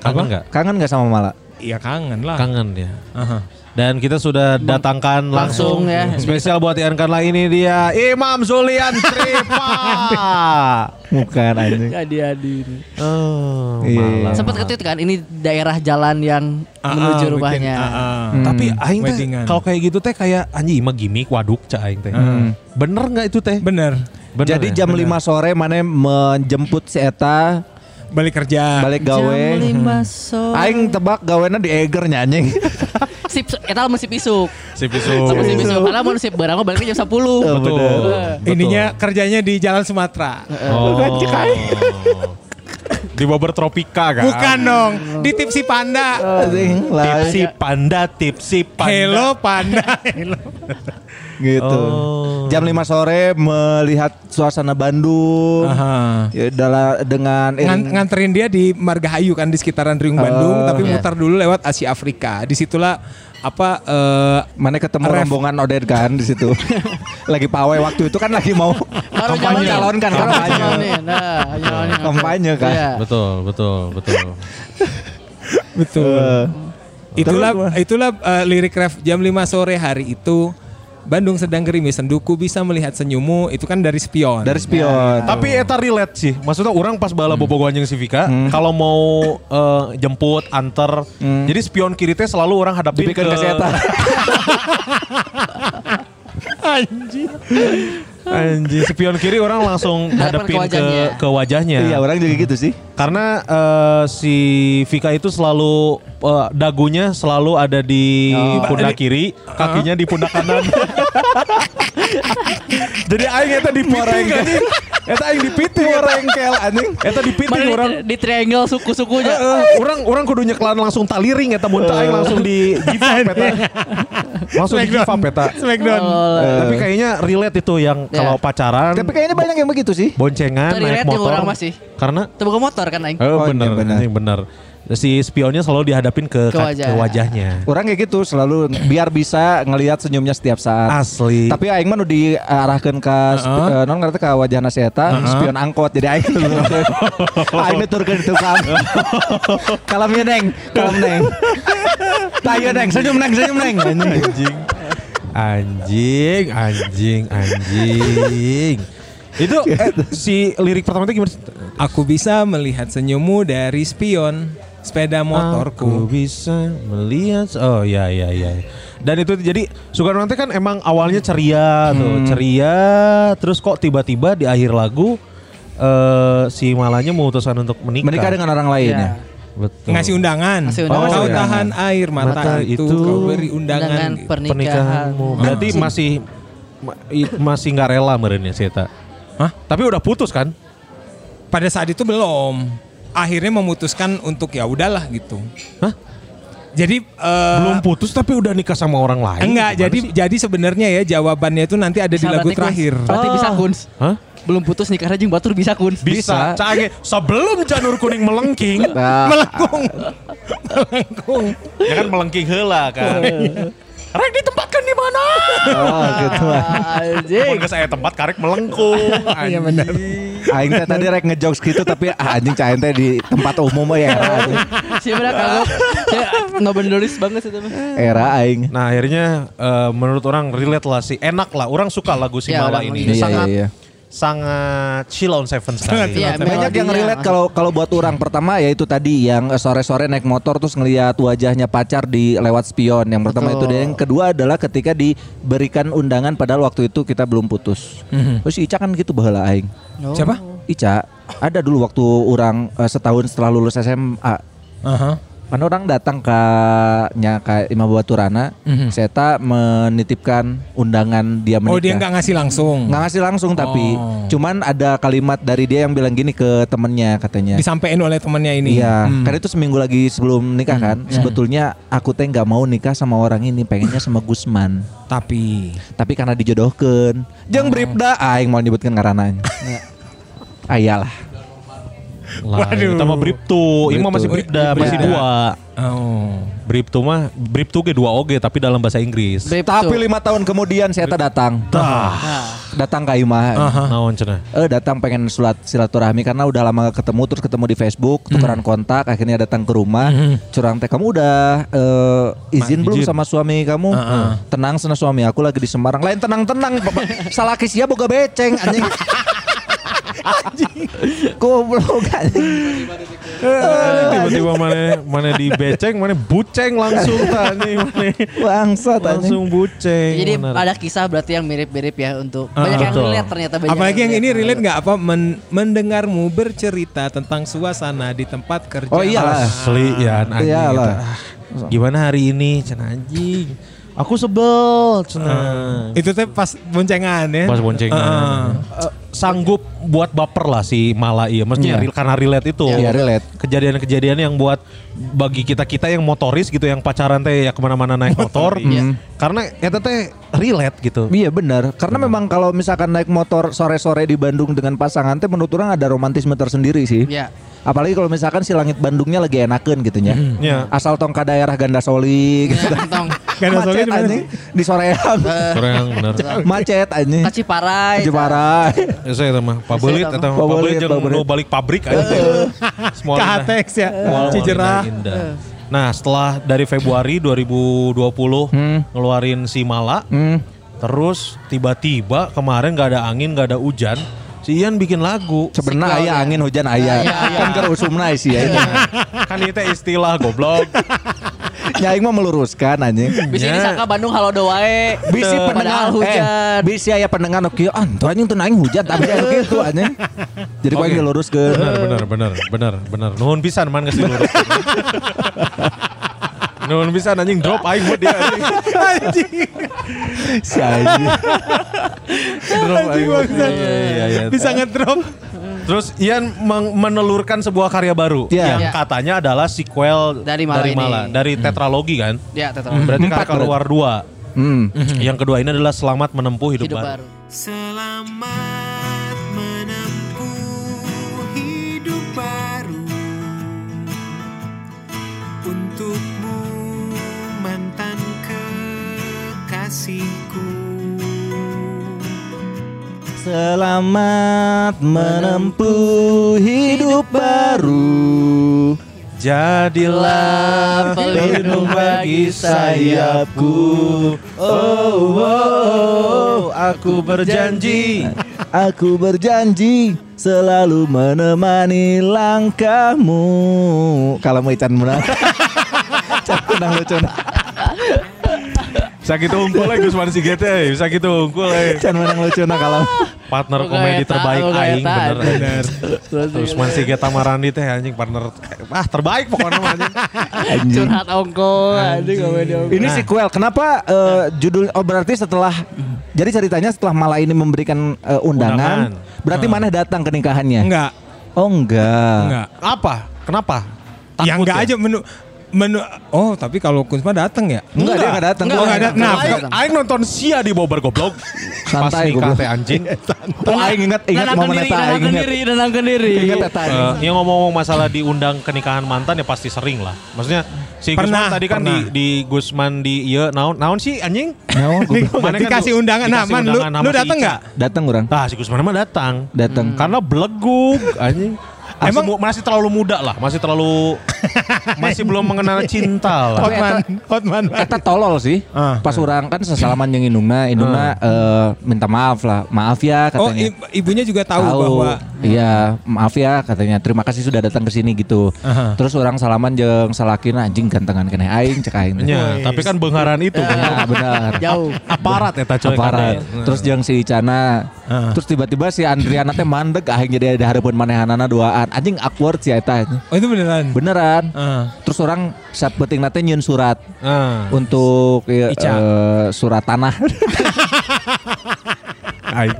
Kangen nggak? Kangen nggak sama Mala? Iya kangen lah. Kangen ya. Aha. Dan kita sudah datangkan langsung, Langsung ya. spesial buat Ian Karla ini dia Imam Zulian Tripa. Bukan anjing. Adi-adi. oh, Iya. malah. Sempat nge-tweet kan ini daerah jalan yang Ah, menuju ah, rumahnya. ah. Hmm. Tapi aing teh kalau kayak gitu teh kayak anjing mah gimmick waduk cak aing teh. Hmm. Bener nggak itu teh? Bener. Bener Jadi ya? jam 5 sore mana menjemput si Eta Balik kerja. balik gawe. Jam lima sore. Aing tebak gawena di Eger nyanyi. sip eta mah sip isuk. si pisu. Sama sip isuk. Karena mau sip barang baliknya jam 10. Oh, Betul. Betul. Ininya kerjanya di Jalan Sumatera. Oh. Di Bogor Tropika kan? Bukan dong, di Tipsi Panda. Tipsi panda, tipsi panda. Hello Panda. Hello. Gitu. Oh. Jam 5 sore melihat suasana Bandung. Aha. Ya, dala- dengan Ngan- nganterin dia di Margahayu kan di sekitaran Riung Bandung, Oh. tapi Iya. mutar dulu lewat Asia Afrika. Di situlah apa eh, mana ketemu Ref. rombongan Oded kan di situ. lagi pawai waktu itu kan lagi mau Baru kampanye calon kan kampanye. Nah. Kampanye kan. Iya. Betul, betul, betul. betul. Eh, itulah itulah eh, lirik ref jam 5 sore hari itu Bandung sedang gerimis senduku bisa melihat senyummu itu kan dari spion. dari spion. Tapi eta relate sih. Maksudnya orang pas bala bobogohan jeung si Vika, kalau mau eh, jemput, anter, jadi spion kiri teh selalu orang hadapin Dipikeun ke si eta. Anjing, spion kiri orang langsung hadapin ke ke wajahnya. ke wajahnya. Iya, orang juga gitu sih. Karena eh, si Vika itu selalu eh, dagunya selalu ada di Oh. pundak kiri, kakinya di pundak kanan. Jadi aing eta dipiting anjing. Eta aing dipiting eta engkel anjing. Eta dipiting Mana orang di, di triangle suku-sukunya. orang orang kudu nyeklan langsung taliring eta mun aing langsung di give up eta. Langsung di give up eta. Smackdown. Oh, Tapi kayaknya relate itu yang Ya. kalau pacaran Tapi kayaknya banyak yang begitu sih. boncengan Relate naik yang motor. orang masih. Karena Tebak motor kan aing. Oh, iya, bener. anjing, bener. Si spionnya selalu dihadapin ke, Ke wajah. ke wajahnya. Orang kayak gitu selalu biar bisa ngelihat senyumnya setiap saat. Asli. Tapi aing mah nu diarahkeun ka spi- eh, non ngarana ka wajahna si eta spion angkot. Jadi aing aing nuturkeun di tukang. Kalem ya neng, kalem neng. Tayo neng, senyum neng, senyum neng. anjing. Anjing, anjing, anjing. Itu eh, si lirik pertama itu gimana? Aku bisa melihat senyummu dari spion sepeda Aku motorku. bisa melihat Oh ya ya ya. Dan itu jadi Soekarno nanti kan emang awalnya ceria tuh, ceria terus kok tiba-tiba di akhir lagu eh si Malanya memutuskan untuk menikah. Menikah dengan orang lain ya. Betul. Ngasih undangan. Ngasih Kau undangan. tahan air mata, Mata itu, itu kau beri undangan. Gitu. pernikahan. pernikahanmu. Berarti masih ma- masih nggak rela meren ya si Eta. Hah? Tapi udah putus kan? Pada saat itu belum. Akhirnya memutuskan untuk ya udahlah gitu. Hah? Jadi eh, Belum putus tapi udah nikah sama orang lain. Enggak, Gimana jadi sih? jadi sebenarnya ya jawabannya itu nanti ada di Bisa lagu berarti, Kun. terakhir. Berarti bisa kun. Hah? Belum putus nikah rajing batur bisa kun. Bisa. Cage sebelum janur kuning melengking. Nah, Melengkung. Melengkung. ya kan melengking heula kan. Rek ditempatkan di mana? oh gitu. Anjing. Mun geus aya tempat karek melengkung. Iya benar. Aing teh tadi rek ngejokes gitu tapi ah, anjing cain teh di tempat umum ya era anjing. Siapa dah kagok. Ya, nobendoris banget sih itu mah. Era aing. Nah akhirnya eh, menurut orang relate lah sih enak lah orang suka lagu si Ya, Mala ini Iya, sangat iya, iya. Sangat chill on seven sekali. Iya, Banyak yang melodinya. relate kalau kalau buat orang pertama ya itu tadi yang sore-sore naik motor terus ngelihat wajahnya pacar di lewat spion. Yang pertama Betul. itu dan yang kedua adalah ketika diberikan undangan padahal waktu itu kita belum putus. Terus Ica kan gitu baheula aing. Oh. Siapa? Ica ada dulu waktu orang eh, setahun setelah lulus SMA Aha. Kan orang datang ke nya ke Imam Baturana, Mhm. saya menitipkan undangan dia menikah. Oh dia nggak ngasih langsung. nggak ngasih langsung tapi Oh. cuman ada kalimat dari dia yang bilang gini ke temennya katanya. Disampaikan oleh temannya ini. Iya, Hmm. kan itu seminggu lagi sebelum nikah kan. Sebetulnya aku teh nggak mau nikah sama orang ini, pengennya sama Gusman. Tapi Tapi karena dijodohkan, jeng bribda aing mau nyebutkan ngarananya. Ayalah. Mah Briptu, Ima Briptu. masih Bripda, Oh, masih Bripda. dua. oh. Briptu mah Briptu ke dua oge tapi dalam bahasa Inggris. Brip Tapi lima tahun kemudian saya datang. Nah, Datang ke Imah. Naon cenah? Eh datang pengen sulat silaturahmi karena udah lama gak ketemu terus ketemu di Facebook tukeran kontak akhirnya datang ke rumah curang teh kamu udah eh, izin Ma- belum izin. sama suami kamu tenang sana suami aku lagi di Semarang lain tenang tenang salah kisia boga beceng anjing goblok anjing Tiba-tiba mana mana di beceng, mana buceng langsung tadi mana bangsat langsung buceng. Jadi benar. ada kisah berarti yang mirip-mirip ya untuk banyak yang betul. relate ternyata banyak. Apalagi yang ini relate nggak apa men- mendengarmu bercerita tentang suasana di tempat kerja. Oh iyalah. Asli ya anjing. Iyalah. gitu. Ah, Gimana hari ini cenah anjing? Aku sebel cenah. Itu teh pas boncengan ya. Pas boncengan. Heeh. Eh, sanggup buat baper lah si Mala iya. Maksudnya Iya. real- karena relate itu. Iya, relate. Kejadian-kejadian yang buat bagi kita-kita yang motoris gitu yang pacaran teh ya ke mana-mana naik motor. Iya. Karena eta teh relate gitu. Iya benar, karena memang kalau misalkan naik motor sore-sore di Bandung dengan pasangan teh menurut orang ada romantisme tersendiri sih. Iya. Apalagi kalau misalkan si langit Bandungnya lagi enakan gitu ya. Iya. Asal tong ke daerah Gandasoli gitu. Kantong. Macet anjing di soreang. Orang bener. Macet anjing. Kaciparai. Jepara. Ya saya mah pabelit Saya mah Pabelit, jeung pabelit. nu balik pabrik aja. Semua. Hatex ya. Indah, indah. Nah setelah dari Februari 2020 ngeluarin si Mala, Hmm. terus tiba-tiba kemarin gak ada angin gak ada hujan, si Ian bikin lagu. Sebenarnya Siklal aya ya. angin hujan aya. Kan keur usumna sih ya. kan itu istilah goblok. Ya aing mah meluruskan anjing. Bisa Ya. disangka Bandung halo doae. Bisi Padahal pendengar hujan. Eh, bisi aya pendengar nu kieu ah tuh anjing teu naing hujan tapi aya kitu anjing. Jadi kau Oke. yang diluruskeun. Benar benar benar benar benar. Nuhun pisan man geus diluruskeun. Nuhun bisa anjing drop aing buat dia. anjing. Si anjing. Drop aing. Iya, iya, iya. Bisa ngedrop. Terus Ian menelurkan sebuah karya baru Iya. yang Iya. katanya adalah sequel Dari Mala ini. dari tetralogi kan. Ya, tetap. Berarti Empat kakak keluar dua. Hmm. Yang kedua ini adalah selamat menempuh hidup, Hidup baru. baru. Selamat menempuh hidup baru Untukmu mantan kekasihku Selamat menempuh hidup baru. Jadilah pelindung bagi sayapku. Oh, oh, oh, aku berjanji. Aku berjanji selalu menemani langkahmu. Kalau mau Ican menang. Menang lucu. Sakit unggul ya Gusman Sigete, sakit unggul ya. Ican menang lucu nah kalau. Partner komedi terbaik aing bener. bener. Terus Man Sigeta Marandi teh anjing partner ah terbaik pokoknya anjing. Curhat ongko, anjing komedi ongko. Ini sequel. Kenapa eh, judul oh berarti setelah jadi ceritanya setelah Mala ini memberikan eh, undangan, Undangan. berarti mana datang ke nikahannya? Enggak. Oh enggak. Enggak. Apa? Kenapa? Ya Takut enggak aja menu menu Oh, tapi kalau Kunsma datang ya? Enggak, dia enggak datang. Enggak, enggak enggak, datang. Nah, enggak. Aing, nonton Sia di Bobber Goblok. Pas Santai, nikah teh anjing. Oh, aing ingat ingat momen eta aing ingat. diri, nenangkan diri. Ingat eta aing. Eh, yang ngomong-ngomong masalah diundang ke nikahan mantan ya pasti sering lah. Maksudnya si Pernah, Gusman tadi kan di, pernah. di Gusman di iya naon naon sih anjing? Naon. Mana kan Dikasih undangan. Nah, Man, lu, lu datang enggak? Datang orang. Nah si Gusman mah datang. Datang. Karena belegug anjing. Masih, Emang- mu- masih terlalu muda lah, masih terlalu masih belum mengenal cinta lah. Hotman, Hotman. Eta tolol sih. Ah. Pas orang kan sesalaman yang Indungna, Indungna eh, minta maaf lah. Maaf ya Oh, katanya. i- ibunya juga tahu, bahwa iya maaf ya katanya terima kasih sudah datang ke sini gitu Aha. terus orang salaman jeung salakin anjing gantengan kena aing cek aing teh. Ya, tapi kan bengaran itu ya benar Jauh. aparat ya coy aparat terus jeung si Icana Ah. terus tiba-tiba si Andriana teh mandek aing jadi ada harapan manehanana duaan anjing awkward sih eta Oh, itu beneran. beneran Ah. terus orang saat penting nate nyieun surat untuk Ica. eh, surat tanah Aing.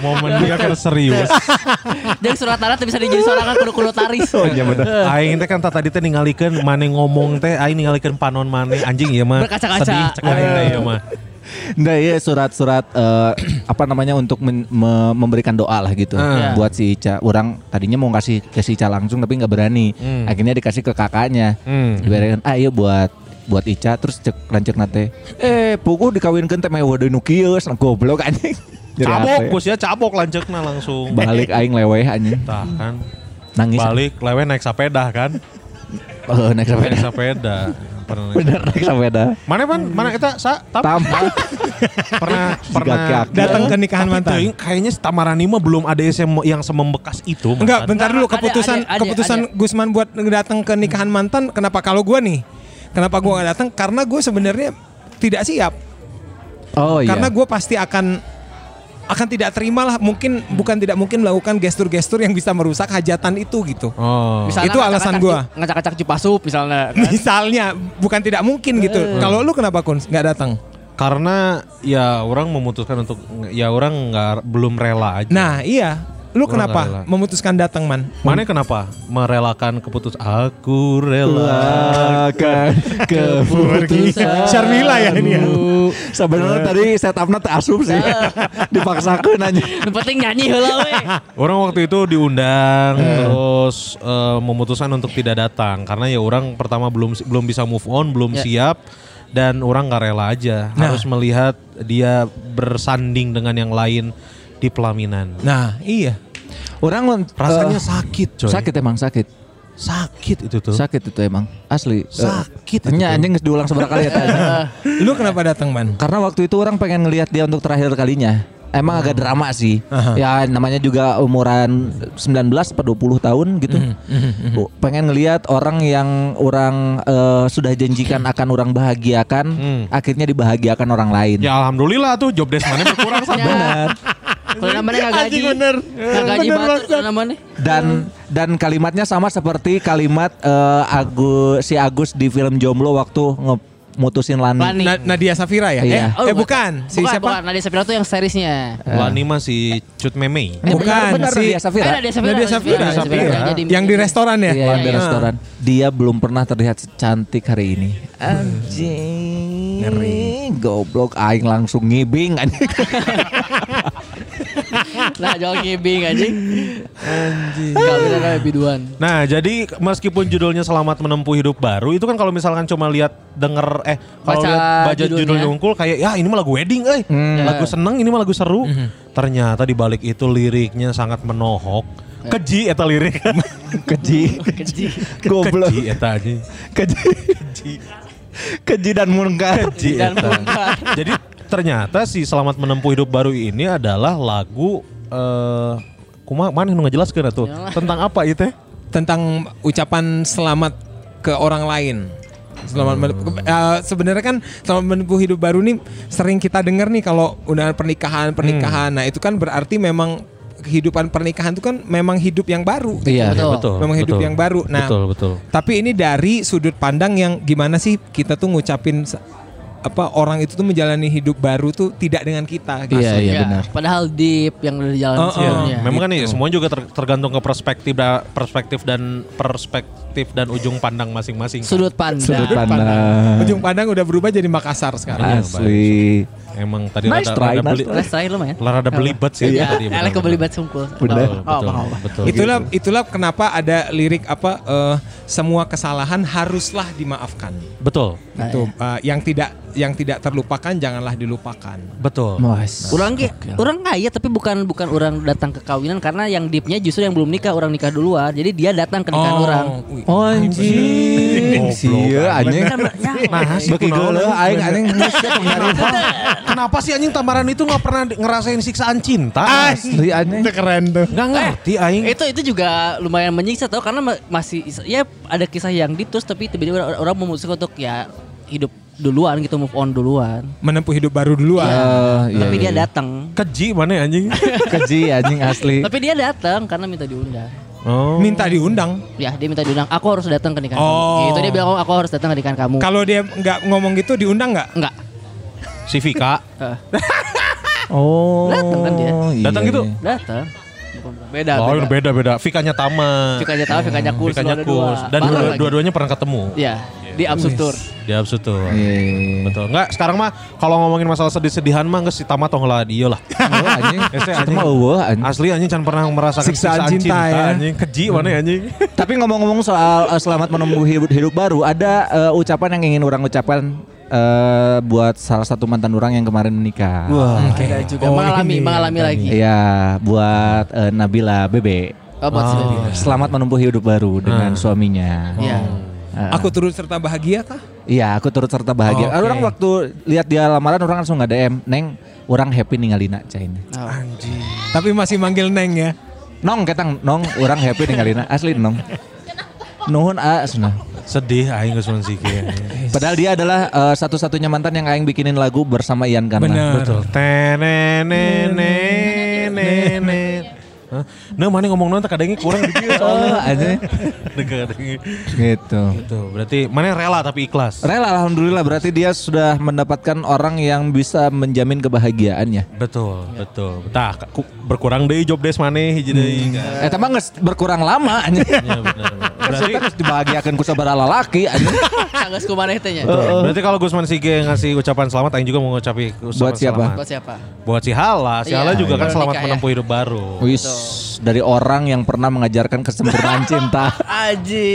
Momen dia kan serius. Jeung surat tanah bisa dijadi sorangan kudu-kudu taris. oh iya bener Aing teh kan tadi teh ningalikeun mane ngomong teh aing ningalikeun panon mane anjing ieu mah. Berkaca-kaca. Sedih cek aing teh ieu mah. Nah iya surat-surat eh, apa namanya untuk men- me- memberikan doa lah gitu Ah. buat si Ica. Orang tadinya mau kasih ke si Ica langsung tapi nggak berani. Hmm. Akhirnya dikasih ke kakaknya. Hmm. Diberikan ah iya buat buat Ica terus cek lancek nate. Eh pugu dikawinkan teh mewah deui nu goblok anjing. Cabok, apa ya? Gus ya cabok lanceukna langsung. Balik aing leweh anjing. Tah kan. Nangis. Balik lewe naik sepeda kan. Oh, naik Naik sepeda. sepeda. Pernah naik Bener naik sepeda. Mana pan? Mana kita sa? Tam? Tampak. pernah pernah. Datang ke nikahan Tapi mantan. kayaknya Tamarani mah belum ada yang yang semembekas itu. Enggak, mantan. bentar dulu Ada, keputusan ada, ada, keputusan Gusman buat datang ke nikahan mantan. Kenapa kalau gua nih? Kenapa gua nggak datang? Karena gue sebenarnya tidak siap. Oh iya. Karena gue pasti akan akan tidak terima lah. Mungkin bukan tidak mungkin melakukan gestur-gestur yang bisa merusak hajatan itu gitu. Oh. Misalnya Itu alasan ngacak-ngacak gua. Ngacak-ngacak Cipasup misalnya. kan. Misalnya bukan tidak mungkin gitu. Kalau lu kenapa kun nggak datang? Karena ya orang memutuskan untuk ya orang nggak belum rela aja. Nah iya, lu Gua kenapa rela. memutuskan datang man? Mana kenapa merelakan keputus aku rela Lakan keputusan Syarmila ya ini ya. Sebenarnya tadi setupnya teh asup sih. Dipaksakeun aja. Yang penting nyanyi heula we. Orang waktu itu diundang terus eh, memutuskan untuk tidak datang karena ya orang pertama belum belum bisa move on, belum Ya. siap dan orang nggak rela aja Nah. harus melihat dia bersanding dengan yang lain di pelaminan. Nah iya. Orang Rasanya eh, sakit, coy. sakit emang sakit. Sakit itu tuh. Sakit itu emang asli. Sakit itu Hanya tuh. anjing geus diulang seberapa kali ya tadi. Lu kenapa datang man? Karena waktu itu orang pengen ngelihat dia untuk terakhir kalinya. Emang agak drama sih. Aha. Ya namanya juga umuran 19 atau 20 tahun gitu. Bu, Pengen ngelihat orang yang orang eh, sudah janjikan akan orang bahagiakan, Hmm. akhirnya dibahagiakan orang lain. Ya alhamdulillah tuh job desk mana berkurang. Benar. Kalau namanya nggak gaji. Bener. Nggak gaji Bener kalau namanya. Dan dan kalimatnya sama seperti kalimat eh, Agus si Agus di film Jomblo waktu ngemutusin Lani. Lani. Na- Nadia Safira ya? Iya. Eh, eh bukan. Si bukan, siapa? Bukan, Nadia Safira tuh yang seriesnya. Lani masih cut meme. Ini Bukan, benar, benar si- Nadia Safira. Eh, Nadia Safira. Nadia Safira. Nadia Safira. Jadi- Yang di restoran ya? Iya, yang di Iya. restoran. Dia belum pernah terlihat secantik hari ini. Anjing. Ngeri. Goblok aing langsung ngibing anjing. Nah, jangan ngibing anjing. Anjing. Kawin ada biduan. Nah, jadi meskipun judulnya Selamat Menempuh Hidup Baru, itu kan kalau misalkan cuma lihat denger eh kalau Baca lihat baca judulnya. judulnya. unggul kayak ya ini mah lagu wedding euy. Lagu seneng ini mah lagu seru. Ternyata di balik itu liriknya sangat menohok. Keji eta lirik. Keji. Keji. Goblok. Keji eta anjing. Keji. Keji dan mungkar. Keji Dan mungkar. Jadi ternyata si Selamat Menempuh Hidup Baru ini adalah lagu eh kuma mana nu ngajelaskeun atuh? Yalah. Tentang apa itu? teh? tentang ucapan selamat ke orang lain. Selamat men- eh, sebenarnya kan selamat menempuh hidup baru nih sering kita dengar nih kalau undangan pernikahan pernikahan. Nah itu kan berarti memang kehidupan pernikahan itu kan memang hidup yang baru. gitu. Iya. Betul. betul. Memang hidup betul. yang baru. Nah, betul, betul. Tapi ini dari sudut pandang yang gimana sih kita tuh ngucapin apa orang itu tuh menjalani hidup baru tuh tidak dengan kita. gitu. Iya, iya Ya, benar. Padahal deep yang udah dijalani Oh, oh. Memang kan nih semua juga ter- tergantung ke perspektif da- perspektif dan perspektif dan ujung pandang masing-masing. kan. Sudut pandang. Sudut pandang. Ujung pandang udah berubah jadi Makassar sekarang. Asli. Emang tadi Nice rada, try, rada nice beli, try. Let's try lumayan. rada belibet sih Ya, tadi. elek kebeli bat sungkul. Bener. Oh, betul, betul. Itulah itulah kenapa ada lirik apa eh, semua kesalahan haruslah dimaafkan. Betul, Nah, Itu eh, yang tidak yang tidak terlupakan janganlah dilupakan. betul. Mas. Orang ge, orang kaya tapi bukan bukan orang datang ke kawinan karena yang deepnya justru yang belum nikah orang nikah duluan. Jadi dia datang ke nikahan orang. wih. Oh anjing. Sia anjing. Ya, Beki geuleuh aing anjing geus nyari Kenapa sih anjing tamaran itu nggak pernah ngerasain siksaan cinta? Asli anjing. keren tuh. Nggak ngerti aing. itu itu juga lumayan menyiksa tau karena ma- masih ya ada kisah yang terus tapi tiba-tiba orang, orang memutuskan untuk ya hidup duluan gitu move on duluan. Menempuh hidup baru duluan. Eh, iya, tapi iya, dia iya. datang. Keji mana anjing? keji anjing asli. Tapi dia datang karena minta diundang. Oh. Minta diundang. Ya dia minta diundang. Aku harus datang ke nikahan Oh. kamu. Gitu dia bilang "Oh, aku harus datang ke nikahan kamu. Kalau dia nggak ngomong gitu diundang nggak? Enggak. Si Vika. Oh. Datang kan dia? iya, Datang gitu? iya. datang. Beda Oh beda. beda beda. Vikanya Tama. Fikanya tahu, Fikanya kurs. Vikanya kurs. Dan dua-duanya pernah ketemu. Iya, di Absurd Tour. Di absurd tuh. Iya. Betul. Enggak, sekarang mah kalau ngomongin masalah sedih-sedihan mah geus si Tama tong lah dia lah. Oh anjing. Eueuh anjing. Asli anjing can pernah merasakan Siksaan siksaan, cinta, cinta, ya. anjing. Keji mana anjing. Tapi ngomong-ngomong soal eh, selamat menempuh hidup, hidup baru, ada eh, ucapan yang ingin orang ucapkan eh, buat salah satu mantan orang yang kemarin menikah. Wah. Ada juga Oh, mengalami ini, mengalami lagi. Iya, buat eh, Nabila Bebe. Oh, buat si Baby. Selamat menempuh hidup baru dengan suaminya. Iya. Eh, Aku turut serta bahagia kah? Iya, aku turut serta bahagia. Oke. Orang waktu lihat dia lamaran orang langsung nggak DM, Neng, orang happy ninggalina cain. Oh. Tapi masih manggil Neng ya. Nong ketang, nong, orang happy ninggalina asli nong. Nuhun a cenah. Sedih aing geus kayak. Padahal dia adalah eh, satu-satunya mantan yang aing bikinin lagu bersama Ian Karna. Bener. Betul. Tenenenenene. Nah, mana ngomong nonton kadangnya kurang dia Oh, soalnya. aja. Kadangnya. Gitu. Gitu. Berarti mana rela tapi ikhlas. Rela alhamdulillah berarti dia sudah mendapatkan orang yang bisa menjamin kebahagiaannya. Betul, betul. Tah, ku- berkurang deh job desk mana hiji deui. kan. Eh tapi berkurang lama anjing. Ya benar. Berarti harus dibahagiakan ku sabaraha lalaki anjing. Sanggeus kumaneh teh nya. Berarti kalau Gusman Sige ngasih ucapan selamat, Aing juga mau ngucapi ucapan Buat siapa? selamat. Buat siapa? Buat si Hala. Si Iya, Hala juga kan baru selamat nikah ya. menempuh hidup baru. Wis dari orang yang pernah mengajarkan kesempurnaan cinta. Aji.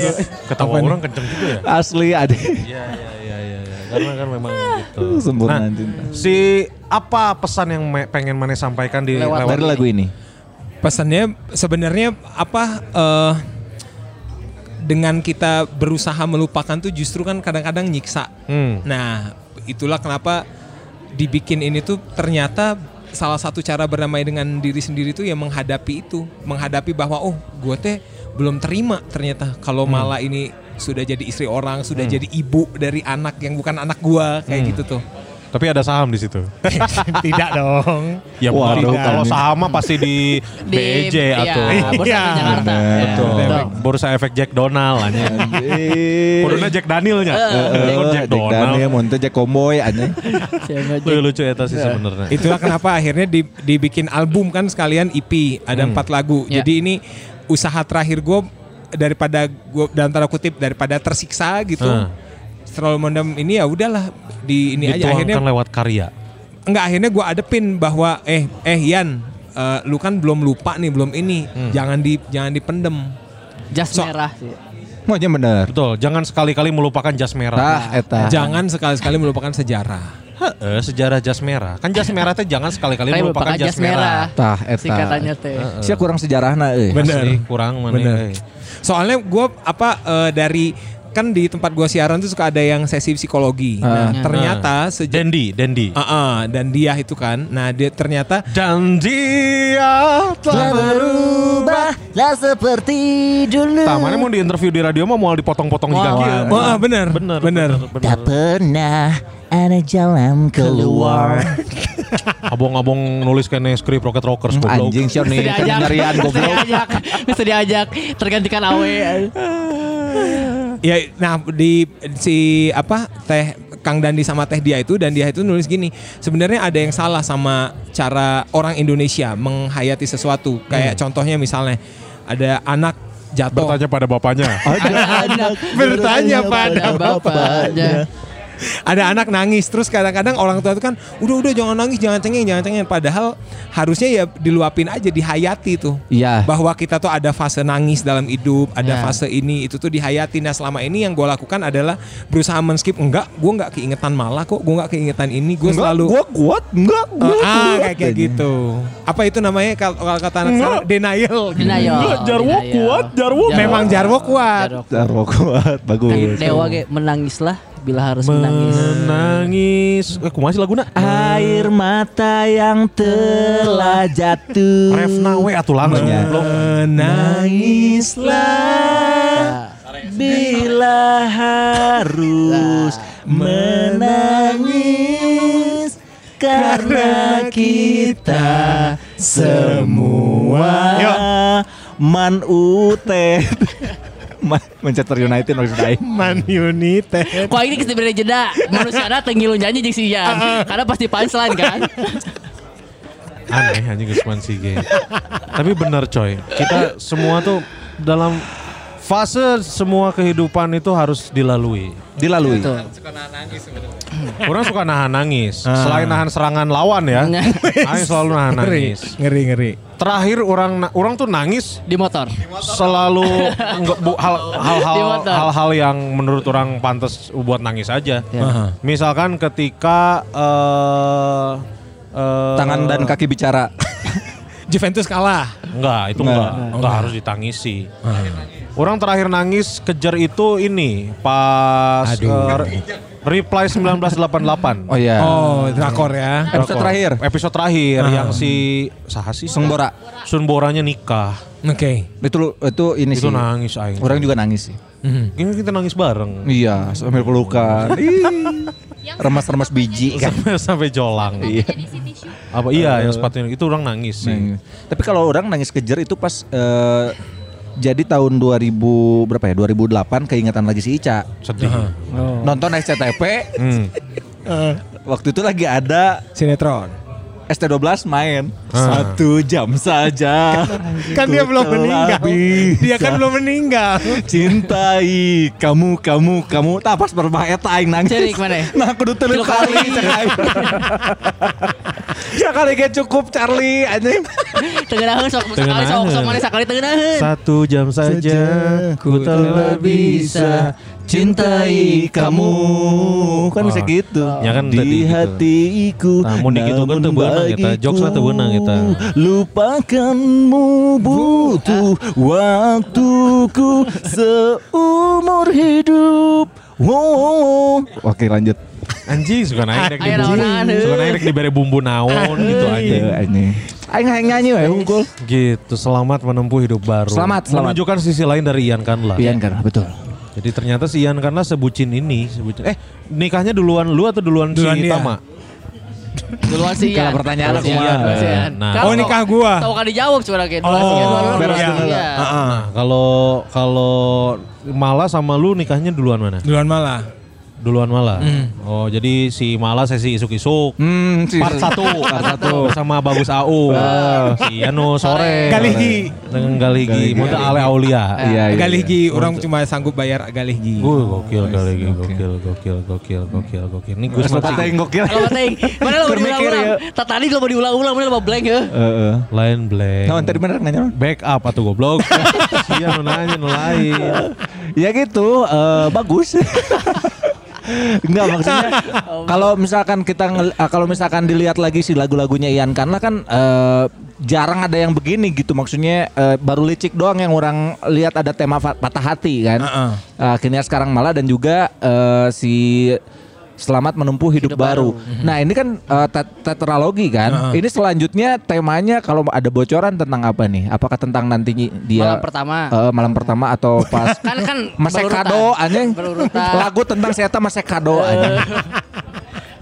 Ketawa orang kenceng juga ya. Asli ade. Iya, iya, iya, iya. iya. Karena kan memang gitu. Nah, cinta. Si apa pesan yang me- pengen Mane sampaikan di Lewat lewat, Dari lagu ini. Pesannya sebenarnya apa eh, dengan kita berusaha melupakan tuh justru kan kadang-kadang nyiksa. Hmm. Nah, itulah kenapa dibikin ini tuh ternyata salah satu cara berdamai dengan diri sendiri tuh ya menghadapi itu, menghadapi bahwa oh, gue teh belum terima ternyata kalau malah ini sudah jadi istri orang, sudah jadi ibu dari anak yang bukan anak gua kayak gitu tuh. Tapi ada saham di situ. Tidak dong. Ya Waduh, bukan. kalau kan. saham mah pasti di, Di BEJ iya, atau Bursa Iya. Jakarta. Bener. Ya, Betul. betul. Bursa efek Jack Donald aja. Kuduna Jack Danielnya. Eh, Eh, Jack Jack Donald. Daniel, Monte Jack Cowboy anjing. Siapa Lucu, lucu eta sih sebenarnya. Itulah kenapa akhirnya di- dibikin album kan sekalian EP ada empat lagu. Ya. Jadi ini usaha terakhir gue daripada gue dalam tanda kutip daripada tersiksa gitu. Ah. Terlalu mendem ini ya udahlah di ini aja akhirnya lewat karya. enggak akhirnya gue adepin bahwa eh eh Yan eh, lu kan belum lupa nih belum ini jangan di jangan dipendem. Jas So- merah sih. Maunya bener. Betul, jangan sekali-kali melupakan jas merah. Tah eta. Jangan sekali-sekali melupakan sejarah. Heeh, sejarah jas merah. Kan jas merah teh jangan sekali-kali melupakan jas, merah. Tah eta. Singkatannya teh. Sia kurang sejarahna euy. Bener. Asli, kurang mana. Bener. eh. Soalnya gue apa eh, dari kan di tempat gua siaran tuh suka ada yang sesi psikologi. Nah, Ah. ternyata sejak Dendi, Dendi. Ah, ah, dan dia itu kan. Nah, dia ternyata Dan dia telah berubah lah seperti dulu. Tah, mana mau di interview di radio mah mau dipotong-potong juga Wah, gitu. Wah, bener, bener, bener. Tak pernah ada jalan keluar. Abong-abong nulis kene skrip Rocket Rockers goblok. Anjing sih nih Bisa diajak, nyarian bisa goblok. diajak, bisa diajak, tergantikan awe. Ya, nah di si apa teh Kang Dandi sama Teh Dia itu dan dia itu nulis gini. Sebenarnya ada yang salah sama cara orang Indonesia menghayati sesuatu. Kayak contohnya misalnya ada anak jatuh. Bertanya pada bapaknya. Ada anak Bertanya pada bapaknya. Ada anak nangis terus kadang-kadang orang tua itu kan udah udah jangan nangis jangan cengeng jangan cengeng padahal harusnya ya diluapin aja dihayati tuh Iya. bahwa kita tuh ada fase nangis dalam hidup ada Ya. fase ini itu tuh dihayati nah selama ini yang gue lakukan adalah berusaha men-skip enggak gue nggak keingetan malah kok gue nggak keingetan ini gue selalu Gua kuat, enggak gua ah kuat. kayak kayak gitu apa itu namanya kalau kata anak sekarang denial Denial. Enggak, jarwo Denial. kuat, jarwo. memang jarwo kuat Jarwo. Jarwo kuat, Kan bagus. Dewa ge menangislah bila harus menangis. Menangis. Eh, kumaha sih laguna? Air mata yang telah jatuh. Refna we atuh langsung. Menangislah bila harus menangis karena kita semua man utet Manchester United maksudnya aing. Man United Kok ini kita beri jeda manusia ada tengilu nyanyi jeung si Ian. Karena pasti punchline kan. Aneh anjing Usman Sige. Tapi benar coy. Kita semua tuh dalam fase semua kehidupan itu harus dilalui. Dilalui. Betul. Orang suka nahan nangis. Selain nahan serangan lawan ya. Aing selalu nahan nangis. ngeri ngeri Terakhir orang orang tuh nangis Di motor. selalu nggak bu- hal- hal-hal hal-hal yang menurut orang pantas buat nangis aja. Ya. Misalkan ketika eh eh, Tangan dan kaki bicara. Juventus kalah Enggak, itu Enggak. enggak. Enggak, harus ditangisi. Orang terakhir nangis kejar itu ini pas Aduh. eh, Reply 1988. Oh iya. oh drakor ya Episode Drakor. terakhir. Episode terakhir yang si saha sih? Sengbora. Sunboranya nikah. oke Itu itu ini Itu sih. nangis aing. Orang juga nangis sih. Ini kita nangis bareng. Iya, sambil pelukan. Ih, Remas-remas biji kan. Sampai sampai jolang. Iya. Apa iya yang sepatunya itu orang nangis sih. Nah, Tapi kalau orang nangis kejer itu pas eh, jadi tahun 2000 berapa ya? 2008 keingetan lagi si Ica. Sedih. Nonton SCTV Hmm. waktu itu lagi ada sinetron ST12 main Ah. satu jam saja. kan dia Ku belum meninggal dia kan bisa belum meninggal cintai kamu kamu kamu tak pas bermain eta aing nangis. Cerik mana? Nah, kudu telu kali. Ya kali ge cukup Charlie anjing. Tengenaheun sok sekali sok sok mana sekali tengenaheun. Satu jam saja ku telah bisa cintai kamu kan bisa gitu Ya kan di tadi gitu. hatiku Nah, mun dikitu kan teu beunang eta. Jokesna teu beunang eta. lupakanmu butuh waktuku seumur hidup wow. oke lanjut Anjing suka naik naonan, Suka naik rek dibere bumbu naon gitu anjing. Ini aing aing nyanyi we unggul Gitu, selamat menempuh hidup baru. Selamat, selamat. Menunjukkan sisi lain dari Ian Kanla. Pian kan betul Jadi ternyata si Ian Kanla sebucin ini, sebucin. Eh, nikahnya duluan lu atau duluan, Duluan si dia. Tama? Duluan sih Kalau Ian. pertanyaan aku si mah. Ian, duluan si Ian. Nah. Oh, nikah gua. Tahu kan dijawab cuma lagi. Duluan si Ian, duluan Oh, duluan iya. si. Nah, kalau kalau Mala sama lu nikahnya duluan mana? Duluan malah. Duluan Mala. Oh, jadi si Mala sesi isuk-isuk. Hmm, si- Part satu, part satu sama Bagus AU. Si Anu sore. Galihgi. Dengan Galihgi. Muda Ale Aulia. Iya, iya. Galih iya. Gi, orang cuma sanggup bayar galih Gi. Gue gokil Galihgi, gokil, gokil, gokil, gokil, gokil. Ini gue kata yang gokil. Kalau ting, mana lo diulang-ulang? ya. Tak tadi lo mau diulang-ulang, mana lo mau blank ya? Heeh. lain blank. Nah, tadi bener nanya. Backup atau goblok. Sia nu nanya lain. Ya gitu, eh, bagus. Enggak maksudnya kalau misalkan kita eh, kalau misalkan dilihat lagi si lagu-lagunya Ian karena kan eh, jarang ada yang begini gitu maksudnya eh, baru licik doang yang orang lihat ada tema patah hati kan. Heeh. Eh, akhirnya sekarang malah dan juga eh, si Selamat menempuh hidup, baru. Nah ini kan tet- tetralogi kan. Ini selanjutnya temanya kalau ada bocoran tentang apa nih? Apakah tentang nanti dia Malam pertama. eh, malam pertama atau pas Kan kan berurutan. kado anjing. Lagu tentang saya masek kado anjing.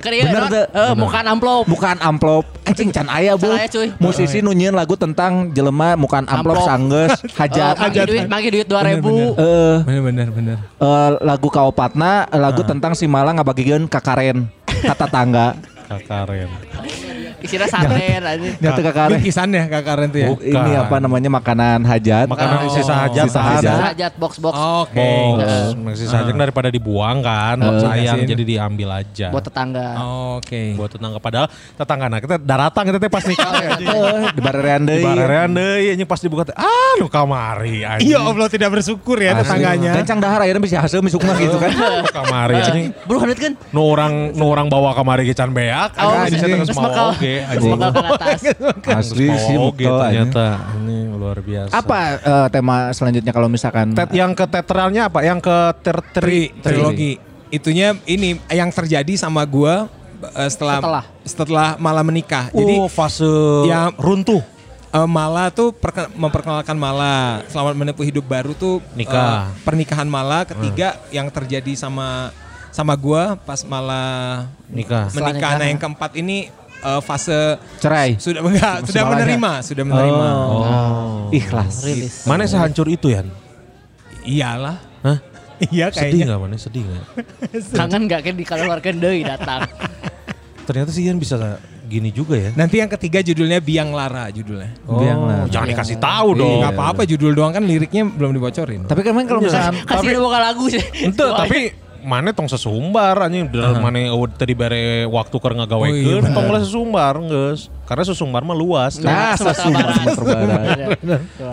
Kan iya, Bener Ron. deh. Eh, mukaan amplop. Bukan amplop. Anjing can aya, Bu. Can aya, cuy. Musisi nunyian lagu tentang jelema bukan amplop Amplop. sanggeus Eh, hajat. Magi duit, magi duit dua ribu. Eh Bener bener bener. eh, lagu kaopatna eh, lagu tentang si Malang ngabagikeun ka karen kata tangga. Kakaren. Isinya santer aja. Nyata ka karen. Bikisan ya Kak Karen tuh ya. Bukan. Ini apa namanya makanan hajat. Makanan Oh. sisa hajat. Sisa hajat. Hajat box box Oke. Box. Sisa hajat daripada dibuang kan. sayang jadi diambil aja. buat tetangga. Oke. buat tetangga padahal tetangga nah kita daratan kita teh pas nikah ya, anjing. Eh, di barerean deui. di barerean deui anjing pas dibuka teh ah lu kamari anjing Iya Allah tidak bersyukur ya tetangganya. Kencang dahar akhirnya bisa hasil misukna gitu kan. Kamari anjing Bro kan? nu orang nu orang bawa kamari ke can beak Oh, anjing saya Terus bakal oge anjing atas. Asli sih oge ternyata ini luar biasa Apa eh, tema selanjutnya kalau misalkan Tet yang ke tetralnya apa yang ke ter tri Tri, trilogi. Itunya ini yang terjadi sama gua eh, setelah Setelah. setelah malah menikah. Jadi oh fase ya runtuh eh, Mala tuh perke- memperkenalkan Mala selamat menempuh hidup baru tuh Nikah. eh, pernikahan Mala ketiga yang terjadi sama sama gua pas Mala nikah menikah. nikah. Nah yang keempat ini eh, fase cerai? sudah enggak sudah menerima sudah menerima. oh Ikhlas. Rilis. mana sehancur itu Yan Iyalah. Hah? Iya sedih kayaknya. nggak mana sedih nggak Kangen gak kan dikeluarkan deui datang. ternyata sih Yan bisa gini juga ya Nanti yang ketiga judulnya Biang Lara judulnya. Oh, Biang lah. jangan dikasih tahu dong. Nggak apa-apa judul doang kan liriknya belum dibocorin. Tapi kan kalau misalkan Kasih udah buka lagu sih. Ente tapi mana tong sesumbar anjing. Dan mana oh, tadi bare waktu keur Oh, iya, ngagawekeun tong sesumbar geus. Karena sesumbar mah luas. Nah, Sumatera sesumbar Barat. Sumatera Barat.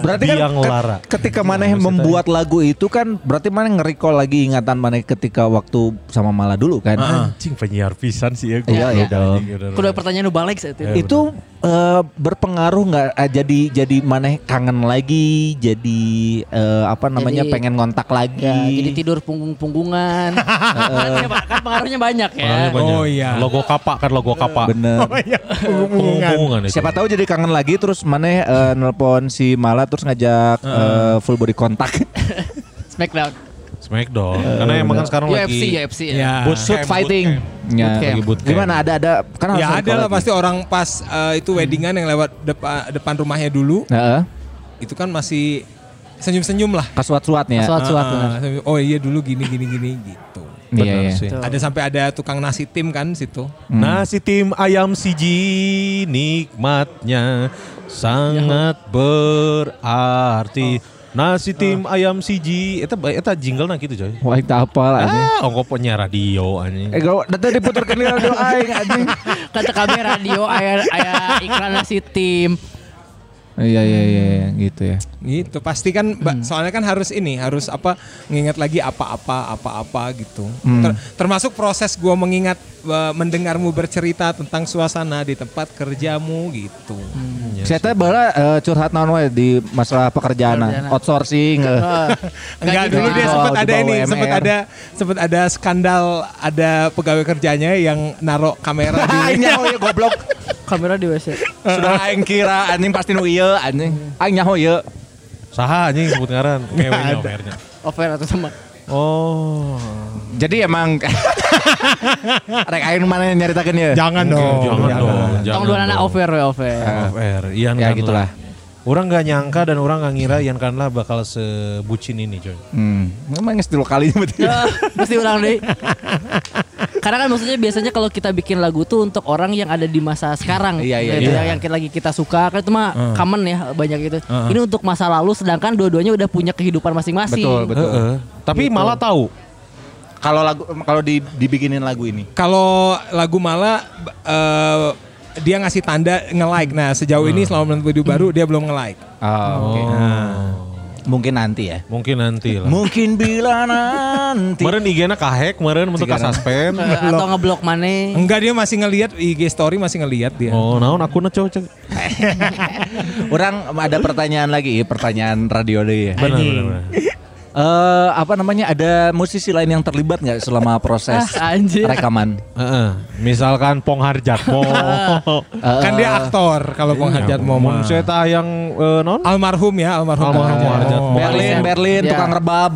Berarti kan Biang lara. ketika maneh membuat lagu itu kan berarti maneh nge-recall lagi ingatan maneh ketika waktu sama Mala dulu kan. Anjing penyiar pisan sih ya. Iya, iya dong. Kudu pertanyaan balik saat itu. itu eh, berpengaruh nggak eh, jadi jadi maneh kangen lagi, jadi eh, apa namanya Jadi- pengen ngontak lagi. Ya, jadi tidur punggung-punggungan. kan, ya, kan pengaruhnya banyak ya. Oh, iya. Logo kapak kan logo kapak. Bener. Punggung-punggungan itu. Siapa tahu jadi kangen lagi terus maneh eh, nelpon si Mala terus ngajak eh, full body kontak. Smackdown. Smackdown. Karena emang kan sekarang UFC, lagi UFC ya. Ya. Shoot fighting. Ya. Bootcamp. Bootcamp. Gimana ada ada kan harus Ya ada lah pasti orang pas eh, itu weddingan yang lewat depan depan rumahnya dulu Heeh. itu kan masih senyum-senyum lah. Kasuat-suatnya. Suat-suat Ah, benar. senyum, oh iya dulu gini gini gini gitu. Iya, Benar iya. sih. Ada sampai ada tukang nasi tim kan situ. Nasi tim ayam siji nikmatnya sangat berarti. Nasi tim ayam siji eta eta jingle nah gitu coy. Wah, itu apa lah anjing. Ah, ongko punya radio anjing. Eh, kalau data diputarkan di radio aing anjing. Kata kami radio aya aya iklan nasi tim. Iya iya iya iya, gitu ya. Gitu pasti kan ba- soalnya kan harus ini harus apa mengingat lagi apa-apa apa-apa gitu. Ter- termasuk proses gua mengingat eh, mendengarmu bercerita tentang suasana di tempat kerjamu gitu. Saya teh bala eh, curhat naon we di masalah pekerjaan, Pekerjaan. outsourcing. eh. Enggak gitu. dulu dia Di sempat bawah- ada ini, sempat ada sempat ada skandal ada pegawai kerjanya yang narok kamera di nyaho ya goblok. Kamera di WC. Sudah aing kira anjing pasti nu ieu anjing. Aing nyaho ieu. Saha anjing sebut ngaran ngewenya omernya. Over atau sama. Oh. Jadi emang Rek aing mana yang nyaritakeun ya? Jangan dong. Jangan dong. Tong jangan dua anak dong. over we over. Off air. Ian Ya gitulah. Orang nggak nyangka dan orang nggak ngira Ian Kanlah bakal sebucin ini coy. Hmm, emang tilu kali berarti. Ya, Pasti ulang deh. Karena kan maksudnya biasanya kalau kita bikin lagu tuh untuk orang yang ada di masa sekarang. Iya, iya, Gitu, iya. Yang kita- lagi kita suka kan itu mah common ya banyak itu. Uh. Ini untuk masa lalu sedangkan dua-duanya udah punya kehidupan masing-masing. Betul, betul. Heeh. Tapi malah tahu. Kalau lagu kalau di, dibikinin lagu ini. Kalau lagu Mala eh, dia ngasih tanda nge-like. Nah, sejauh ini selama menempuh hidup baru dia belum nge-like. Oh, oke. Mungkin nanti ya. Mungkin nanti lah. Mungkin bila nanti. Kemarin IG-na kahek, kemarin untuk kasuspend. Eh, atau ngeblok mana? Enggak dia masih ngelihat IG story masih ngelihat dia. Oh, naon coba cek. Orang ada pertanyaan lagi, pertanyaan radio deh ya. Benar, benar, benar. Eh, apa namanya? Ada musisi lain yang terlibat nggak selama proses anjir. rekaman? Heeh. Misalkan Pong Harjatmo. Eh, Kan dia aktor kalau penghajat mau Mun saya tayang eh, non? Almarhum ya, almarhum. Almarhum Pong Harjat. Harjatmo. Berlin, Iya. Berlin, Iya. tukang rebab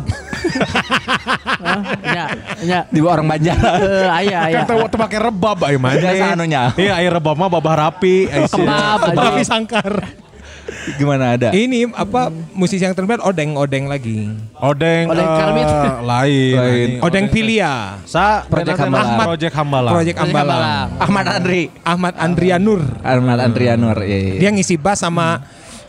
Ya, ya. di orang Banjar. Eh, aya, aya. Kan teu teu pakai rebab ai mah. Iya, air rebab mah babah rapi. Kebab. Tapi sangkar. Gimana ada? Ini apa musisi yang terlibat odeng-odeng lagi. Odeng, Odeng eh, Karmit. lain. Lain. anjing. Odeng Pilia. Sa Project Project Hambalang. Hambalang. Project Hambalang. Project Ambalang. Ahmad Andri. Ahmad Andrianur. Ahmad Andrianur. Iya, iya. Dia ngisi bass sama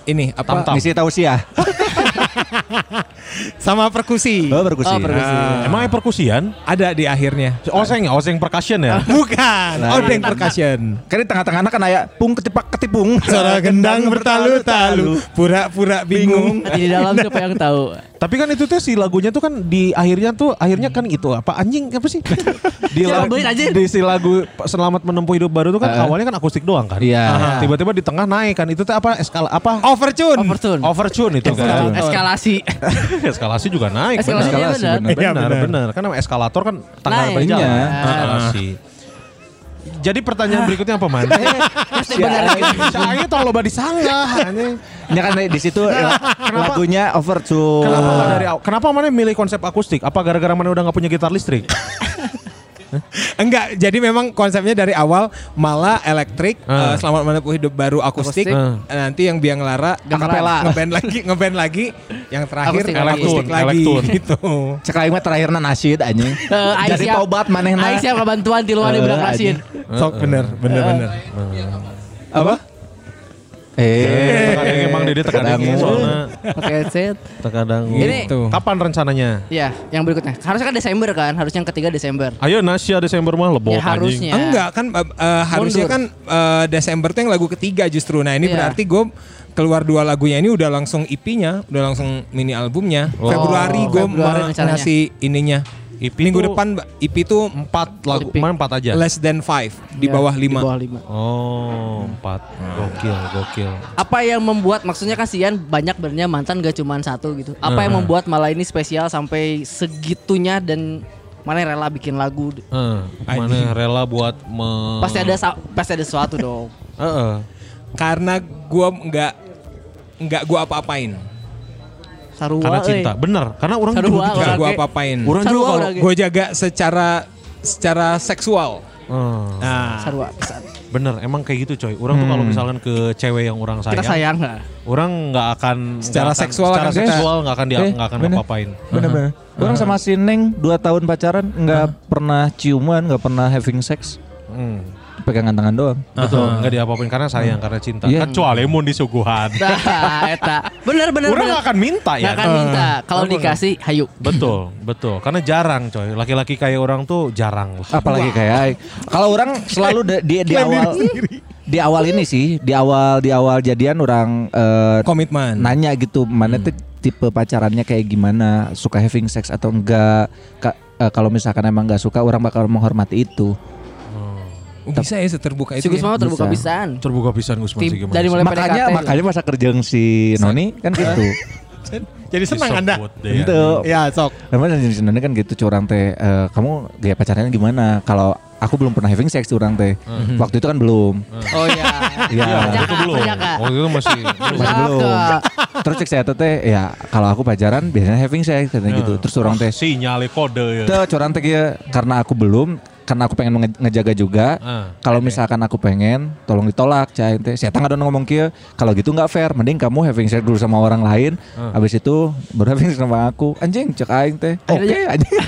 ini apa? Misi tausiah. Sama perkusi. Oh, perkusi. Oh, perkusi. Ah. Emang yang perkusian? Ada di akhirnya. Oseng, oseng percussion ya? Bukan, Nah, odeng percussion. Kan di tengah-tengahnya kan aya pung ketipak ketipung. Suara gendang bertalu-talu, pura-pura bingung. Di dalam siapa yang tahu? Tapi kan itu tuh si lagunya tuh kan di akhirnya tuh akhirnya kan itu apa anjing apa sih? di, Ya, lagu, aja. di si lagu Selamat Menempuh Hidup Baru tuh kan Uh-uh. awalnya kan akustik doang kan. Iya. Tiba-tiba di tengah naik kan itu tuh apa eskala apa? Overtune. Overtune. Overtune itu kan. Eskalasi. Eskalasi juga naik. Eskalasi benar. iya benar. Benar, Iya, benar, benar. Kan nama eskalator kan tanggal Naik. berjalan. Iya. Eskalasi. Jadi pertanyaan berikutnya apa man? Pasti benar gitu. Si Aing tong loba disanggah anjing. Ya kan di situ lagunya overture. Kenapa nggak dari kenapa mana milih konsep akustik? Apa gara-gara mana udah nggak punya gitar listrik? Enggak, jadi memang konsepnya dari awal malah elektrik, Ah. eh, selamat menempuh hidup baru akustik. Akustik. Ah. Nanti yang biang lara Akapela. ngeband lagi, ngeband lagi. Yang terakhir Akustik. akustik, Elektron, lagi elektron. gitu. Cek aing mah terakhirna nasyid anjing. Eh, Jadi tobat manehna. Aing siap kebantuan di luar Eh, budak rasin. Sok bener, bener, bener. Apa? Eh, Terkadang emang Dede terkadang Terkadang. soalnya Pakai headset. terkadang. Ini- Gitu. kapan rencananya? Ya, yang berikutnya. Harusnya kan Desember kan? Harusnya yang ketiga Desember. Ayo Nasya Desember mah lebok Ya, anjing. harusnya. Enggak kan eh, eh, harusnya Mundur. kan eh, Desember tuh yang lagu ketiga justru. Nah ini Iya. berarti gue keluar dua lagunya ini udah langsung EP-nya, udah langsung mini albumnya. Oh. Februari gue ngasih ininya. EP Minggu tuh depan EP tuh empat lagu, EP. mana empat aja? less than five di Ya, bawah Di lima. bawah lima. Oh, empat. Gokil, gokil. Apa yang membuat maksudnya Sian banyak benernya mantan gak cuma satu gitu. Apa yang membuat malah ini spesial sampai segitunya dan mana yang rela bikin lagu? Eh, mana rela buat me... Pasti ada pasti ada sesuatu dong. Heeh. Karena gue nggak nggak gue apa-apain. Sarua Karena cinta. Bener, karena orang Sarua, juga gitu. Ge- apa-apain. Orang juga kalau. Gue jaga secara secara seksual. Eh, Nah, Sarua. bener, emang kayak gitu coy. Orang tuh kalau misalkan ke cewek yang orang sayang, Kita sayang nggak? orang nggak akan Secara akan- seksual secara seksual nggak akan dia Eh, nggak akan bener. apa-apain. bener-bener. Orang sama si Neng 2 tahun pacaran nggak pernah ciuman, nggak pernah having sex. Hmm. Pegangan tangan doang. Betul, nggak diapa-apain karena sayang, karena cinta. Iya. Kecuali mun disuguhan. Nah, eta. Bener bener Orang bener. akan minta ya. Nggak akan minta. Kalau dikasih, hayu. Betul, betul. Karena jarang coy. Laki-laki kayak orang tuh jarang lah. Apalagi kayak Aing. Kalau orang selalu di, di, di awal di awal ini sih, di awal di awal jadian orang eh, komitmen. nanya gitu, mana tuh tipe pacarannya kayak gimana, suka having sex atau enggak. Ka- eh, kalau misalkan emang nggak suka, orang bakal menghormati itu. Oh, bisa ya seterbuka Si itu. Gus ya? mau terbuka Bisa. pisan. Terbuka pisan Gusman sih gimana dari mulai makanya PDKT. makanya masa kerja si Noni kan gitu. Jadi senang Anda. Disebut deh, Itu. Ya, sok. Namanya si Noni kan gitu curang teh. eh, kamu gaya pacarannya gimana? Kalau aku belum pernah having sex curang teh. Waktu itu kan belum. Oh iya. Iya. Iya, waktu itu belum. Waktu itu masih belum. Masih belum. Terus cek saya teh ya kalau aku pacaran biasanya having sex katanya gitu. Terus orang teh sinyale kode ya. Tuh curang teh ya karena aku belum karena aku pengen nge- ngejaga juga. Ah, kalau misalkan aku pengen, tolong ditolak, cah ente. Saya tangga ngomong kia, kalau gitu nggak fair. Mending kamu having sex dulu sama orang lain, Ah. habis itu baru having sex sama aku. Anjing, cek aing teh. Oke, anjing.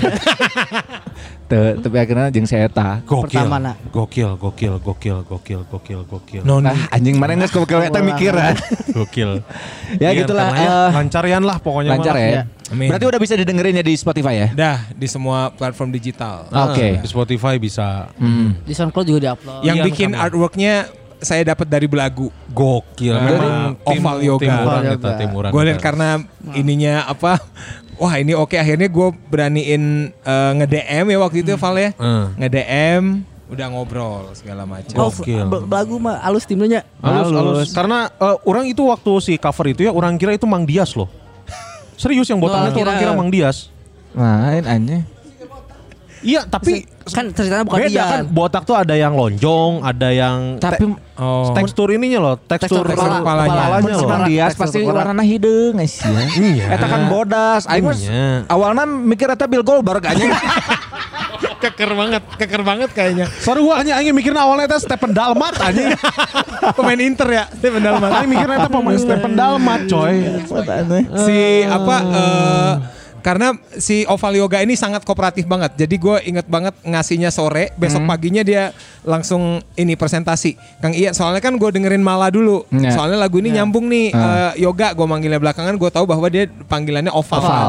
Tuh, tapi akhirnya jeung saya eta. Gokil. Pertama. Gokil, gokil, gokil, gokil, gokil, gokil. Noni. Nah, anjing mana nggak kepikir eta mikir. Gokil. Ya Iya, gitulah, ya, eh, lancarian lah pokoknya. Lancar mah. ya. Amin. Berarti udah bisa didengerin ya di Spotify ya? Dah di semua platform digital. Ah, Oke. Di Spotify bisa. Di SoundCloud juga diupload. Yang Iya, bikin sama. artworknya saya dapat dari Belagu. Gokil. Dari Memang tim, Oval Yoga. Timuran timuran. Gue lihat karena ininya apa? Wah ini oke akhirnya gue beraniin eh, nge-DM ya waktu itu Val ya. Hmm. Nge-DM udah ngobrol segala macam. Oh, lagu mah alus timnya. Halus, halus. Karena eh, orang itu waktu si cover itu ya orang kira itu Mang Dias loh. Serius yang botaknya Oh, tuh orang kira- kira Mang Dias. Main anjing. Iya, tapi Kan ceritanya bukan beda dia. kan botak tuh ada yang lonjong, ada yang Tapi Oh. te- tekstur ininya loh, tekstur, Tekstur kepala- kepalanya. kepalanya loh. Mang Dias pasti kepala. warna hideung guys ya. Iya. Eta kan bodas. Aing mah Iya. awalnya mikir eta Bill Goldberg anjing. keker banget, keker banget kayaknya. Saruahnya aing mikirna awalnya itu Stephen Dalmat anjing. Pemain Inter ya, Stephen Dalmat. Aing mikirnya itu pemain Stephen Dalmat coy. si apa eh, karena si Oval Yoga ini sangat kooperatif banget. Jadi gue inget banget ngasihnya sore, besok paginya dia langsung ini presentasi. Kang Iya, soalnya kan gue dengerin Mala dulu. Ya. Soalnya lagu ini nyambung nih eh, Yoga. Gue manggilnya belakangan, gue tahu bahwa dia panggilannya Oval. Oval.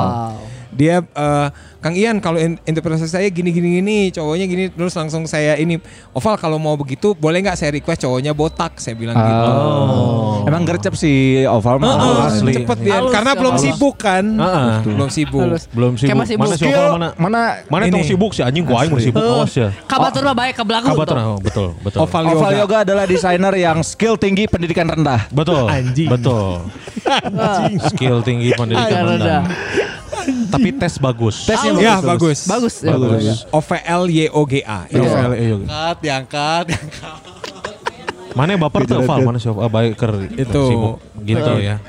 Dia eh, Kang Ian kalau in- interpretasi saya gini gini gini cowoknya gini terus langsung saya ini Oval kalau mau begitu boleh nggak saya request cowoknya botak saya bilang gitu. Oh. Emang gercep si Oval mah. Heeh, asli. cepet dia Halus, karena belum halus. sibuk kan. Heeh. Belum sibuk. Halus. Belum sibuk. Kayak masih mana sibuk. si Oval mana? Mana Mana tong sibuk sih anjing gua aing mau sibuk awas ya. Kabatur mah baik ke belakang. Kabar oh, betul, betul. Oval Oval Yoga. Yoga adalah desainer yang skill tinggi pendidikan rendah. Betul. Anjing. Betul. Skill tinggi pendidikan Pendidikan rendah. Tapi tes bagus. Tesnya Ya bagus. Bagus. ya, Bagus. OVL Y O G A. Iya. Angkat, diangkat, diangkat. Mana baper tuh Val? Mana sih ah, baik ker Itu. sibuk gitu ya.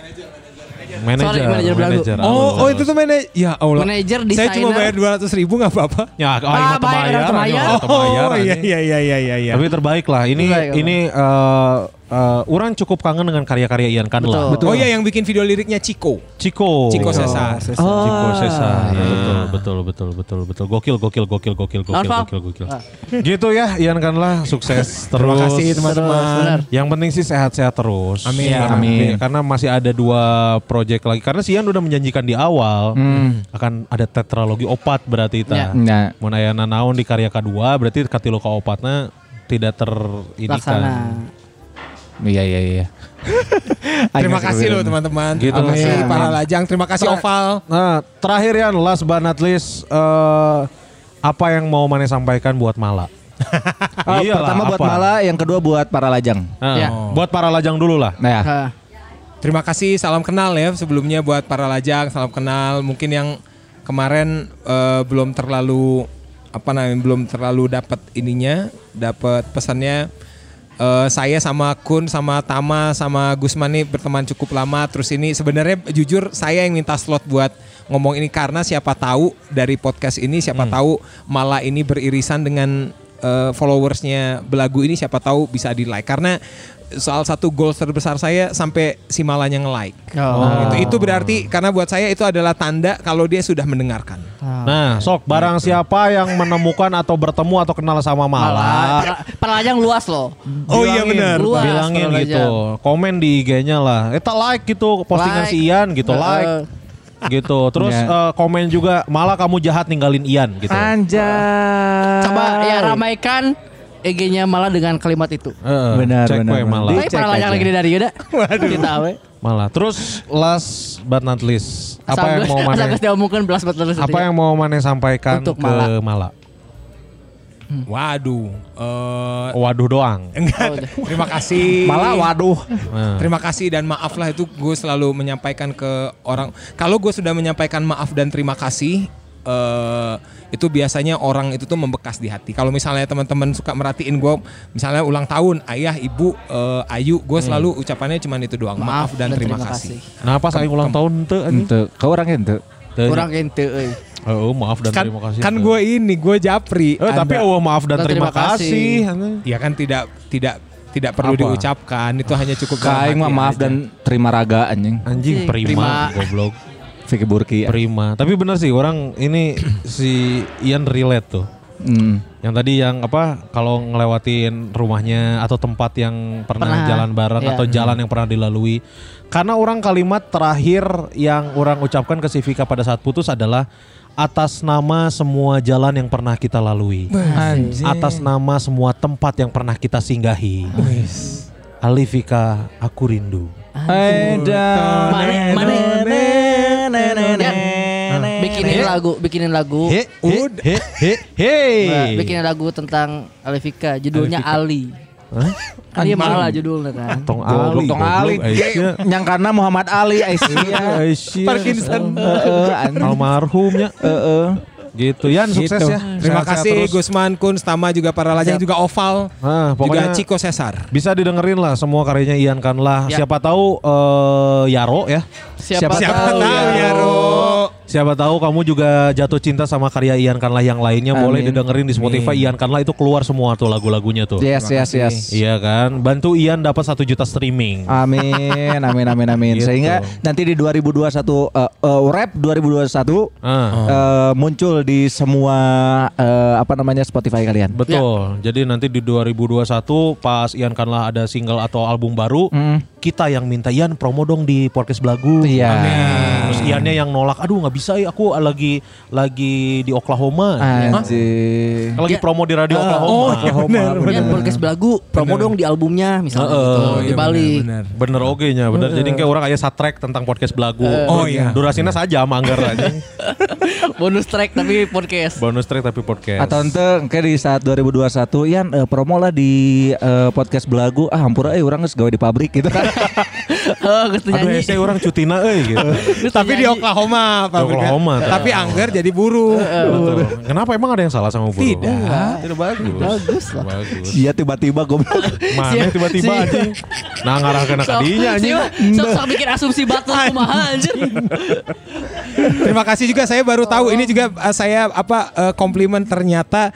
Manajer, Sorry, manajer belagu. manajer. Oh, halus, oh itu tuh mana? Ya Allah. Manajer, Saya cuma desainer. bayar 200 ribu nggak apa-apa. Ya, oh, Ah, temayar. ingat temayar, Oh iya iya iya iya iya. iya. Tapi terbaik lah. Ini Terbaik, ini eh eh, orang cukup kangen dengan karya-karya Ian Kanla. Betul. Oh iya yang bikin video liriknya Chico. Ciko. Chico Cesar. Ciko Sesa. Ya, iya. betul, betul, betul, betul, betul. Gokil, gokil, gokil, gokil, gokil, gokil, gokil. Ah. Gitu ya, Ian Kanla sukses terus. Terima kasih teman-teman. Yang penting sih sehat-sehat terus. Amin. Karena, Amin. Karena masih ada dua project lagi. Karena si Ian udah menjanjikan di awal akan ada tetralogi opat berarti Ya. ta. Nah, Mun aya naon di karya kedua berarti katilu ka opatna tidak ter ini Laksana. kan. Iya iya iya. Terima kasih loh teman-teman. Gitu. Terima kasih Amin. para lajang. Terima kasih Tra- Oval. Nah, terakhir ya last but not least eh, apa yang mau Mane sampaikan buat Mala? Oh, Iyalah, pertama buat apa? Mala, yang kedua buat para lajang. Nah, Ya. Buat para lajang dulu lah. Nah, ya. Ah. Terima kasih salam kenal ya sebelumnya buat para lajang salam kenal mungkin yang kemarin eh, belum terlalu apa namanya belum terlalu dapat ininya dapat pesannya Eh, saya sama Kun sama Tama sama Gusman nih berteman cukup lama. Terus ini sebenarnya jujur saya yang minta slot buat ngomong ini karena siapa tahu dari podcast ini siapa tahu malah ini beririsan dengan eh, followersnya belagu ini siapa tahu bisa di like karena soal satu goal terbesar saya sampai si malanya nge-like. Oh. Itu itu berarti karena buat saya itu adalah tanda kalau dia sudah mendengarkan. Nah, sok barang siapa yang menemukan atau bertemu atau kenal sama Mala, Malah. Perlajang luas loh. Oh iya benar. Luas bilangin gitu, komen di IG-nya lah. Eta like gitu postingan Like. si Ian gitu, like gitu. Terus Ya. eh, komen juga malah kamu jahat ninggalin Ian gitu. Anjay. Coba ya ramaikan EG-nya malah dengan kalimat itu. Heeh, Benar, cek benar, malah. Tapi para lagi dari Yuda. Kita we. Malah. Terus last but not least, apa Asal yang mau asal mana? geus diomongkeun belas betul Apa yang mau mana sampaikan Untuk ke Mala. Mala? Waduh. eh, Waduh doang. enggak. Terima kasih. Malah waduh. Nah. Terima kasih dan maaf lah itu gue selalu menyampaikan ke orang. Kalau gue sudah menyampaikan maaf dan terima kasih, eh itu biasanya orang itu tuh membekas di hati. Kalau misalnya teman-teman suka merhatiin gue, misalnya ulang tahun, ayah, ibu, eh, Ayu, gue selalu ucapannya cuma itu doang. Maaf, dan, terima, kasih. Kenapa saya ulang tahun tuh anjing? Ente, kau orangnya ente. Orang ente euy. Oh, maaf dan Kan, terima kasih. kan gue ini, gue Japri. Eh, tapi Anda- oh maaf dan Dan terima, terima kasih. kasih. Ya kan tidak tidak tidak perlu Apa? diucapkan, itu hanya cukup hati maaf aja. dan terima raga anjing. Anjing prima, Prima. goblok. Vicky Burki. ya. Prima. Tapi benar sih orang ini si Ian relate tuh. Hmm. Yang tadi yang apa kalau ngelewatin rumahnya atau tempat yang pernah, Pernah, jalan bareng iya. atau jalan yang pernah dilalui. Karena orang kalimat terakhir yang orang ucapkan ke si Vika pada saat putus adalah atas nama semua jalan yang pernah kita lalui. Atas nama semua tempat yang pernah kita singgahi. Alifika, aku rindu. Eda. Mane, mane, Yan, bikinin lagu, bikinin lagu. He, he, he, he, he. Nah, bikinin lagu tentang Alifika, judulnya Ali. Ali malah judulnya kan. Tong Ali, tong Ali. Yang karena Muhammad Ali Aisyah. Aisyah. Parkinson. Heeh, anjing. Almarhumnya. Heeh. Gitu. Yan sukses Gitu. ya. Terima Sehat-sehat kasih terus. Gusman Kun, Stama juga para lajang juga Oval, Nah, juga pokoknya Chico Cesar. bisa didengerin lah semua karyanya Ian Kanlah. Ya. Siapa tahu eh, Yaro ya. Siapa, Siapa tahu, tahu ya, Ro. Siapa tahu kamu juga jatuh cinta sama karya Ian Kanlah yang lainnya boleh Amin. didengerin di Spotify Ian Kanlah itu keluar semua tuh lagu-lagunya tuh. Yes, yes, yes. Iya kan? Bantu Ian dapat satu juta streaming. Amin, amin, amin, amin. Gitu. Sehingga nanti di 2021 eh, eh, rap 2021 Ah, eh, muncul di semua eh, apa namanya Spotify kalian. betul. Jadi nanti di 2021 pas Ian Kanlah ada single atau album baru, Hmm. kita yang minta Ian promo dong di podcast Belagu. Iya. Terus Iannya yang nolak, aduh nggak bisa ya aku lagi lagi di Oklahoma. Kan lagi Ya. promo di radio Ah, Oklahoma. oh, Oklahoma, Kemudian podcast belagu, promo dong di albumnya misalnya Heeh. gitu, Oh, di Bali. benar. Bener oke nya, bener. Jadi kayak orang kayak satrek tentang podcast belagu. Oh, iya. Durasinya saja manggar aja. Bonus track tapi podcast. Bonus track tapi podcast. Atau ente kayak di saat 2021 Yan eh, promo lah di eh, podcast belagu ah hampura eh orang geus gawe di pabrik gitu kan. Oh, gitu Aduh nyanyi. saya orang cutina euy gitu. Tapi di Oklahoma, pabriknya. Oklahoma, Tapi angger jadi buruh. Kenapa emang ada yang salah sama buruh? Tidak. Tidak bagus. Bagus lah. Bagus. Iya tiba-tiba goblok. Mana tiba-tiba anjing. Nah ngarah kena kadinya anjing. si- Sok sok bikin asumsi batu kumaha anjir. Terima kasih juga saya baru tahu ini juga uh, saya apa uh, komplimen ternyata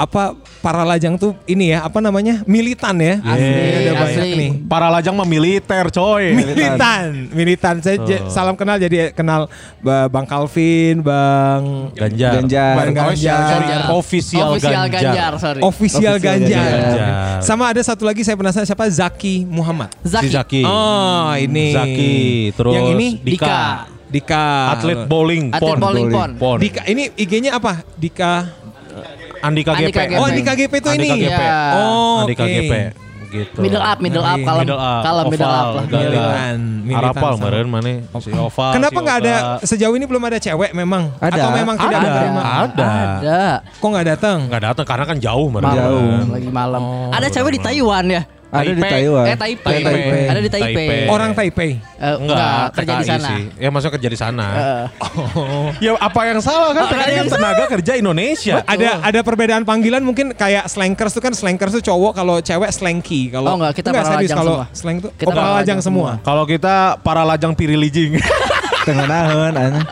apa para lajang tuh ini ya apa namanya militan ya Asli, Ini ada banyak asli. nih Para lajang mah militer coy. militan militan saya j- salam kenal jadi kenal Ba- Bang Calvin Bang Ganjar. Ganjar. Bang Oh, Ganjar. sorry, Official, Official Ganjar. Ganjar, sorry. Official Ganjar. Ganjar. Sama ada satu lagi saya penasaran siapa Zaki Muhammad. Si Zaki. Zaki. Oh ini. Zaki. Terus yang ini Dika. Dika. Atlet bowling Atlet pon. bowling pon. Pon. Dika ini IG-nya apa? Dika. Andika GP. Andika GP. Oh Dika GP itu Andika ini. GP. Ya. Oh Andika oke. GP. Gitu. Middle up, middle up, Ngeri. kalem, Middle up, kalem middle up lah. Militan, militan Arapal meren mana si Oval. Kenapa si nggak ada Oka. sejauh ini belum ada cewek memang? Ada. Atau memang tidak Ada. Ada. Ada. Kok nggak datang? Nggak datang karena kan jauh meren. Malam, Jauh. lagi malam. ada cewek di Taiwan ya? Ada di Taipei. Taiwan. Eh Taipei. Taipei. Ada di Taipei. Taipei. Orang Taipei. Eh, Enggak, enggak, kerja di sana. sih. Ya maksudnya kerja di sana. Eh, Ya apa yang salah kan? TKI kan yang tenaga kerja Indonesia. Ada ada perbedaan panggilan mungkin kayak slankers itu kan slankers itu cowok kalau cewek slanky kalau Oh, enggak, kita para serius lajang kalau semua. slang itu Kita oh, para para lajang lajang semua. Kalau kita para lajang pirilijing. Tengah nahan anjing.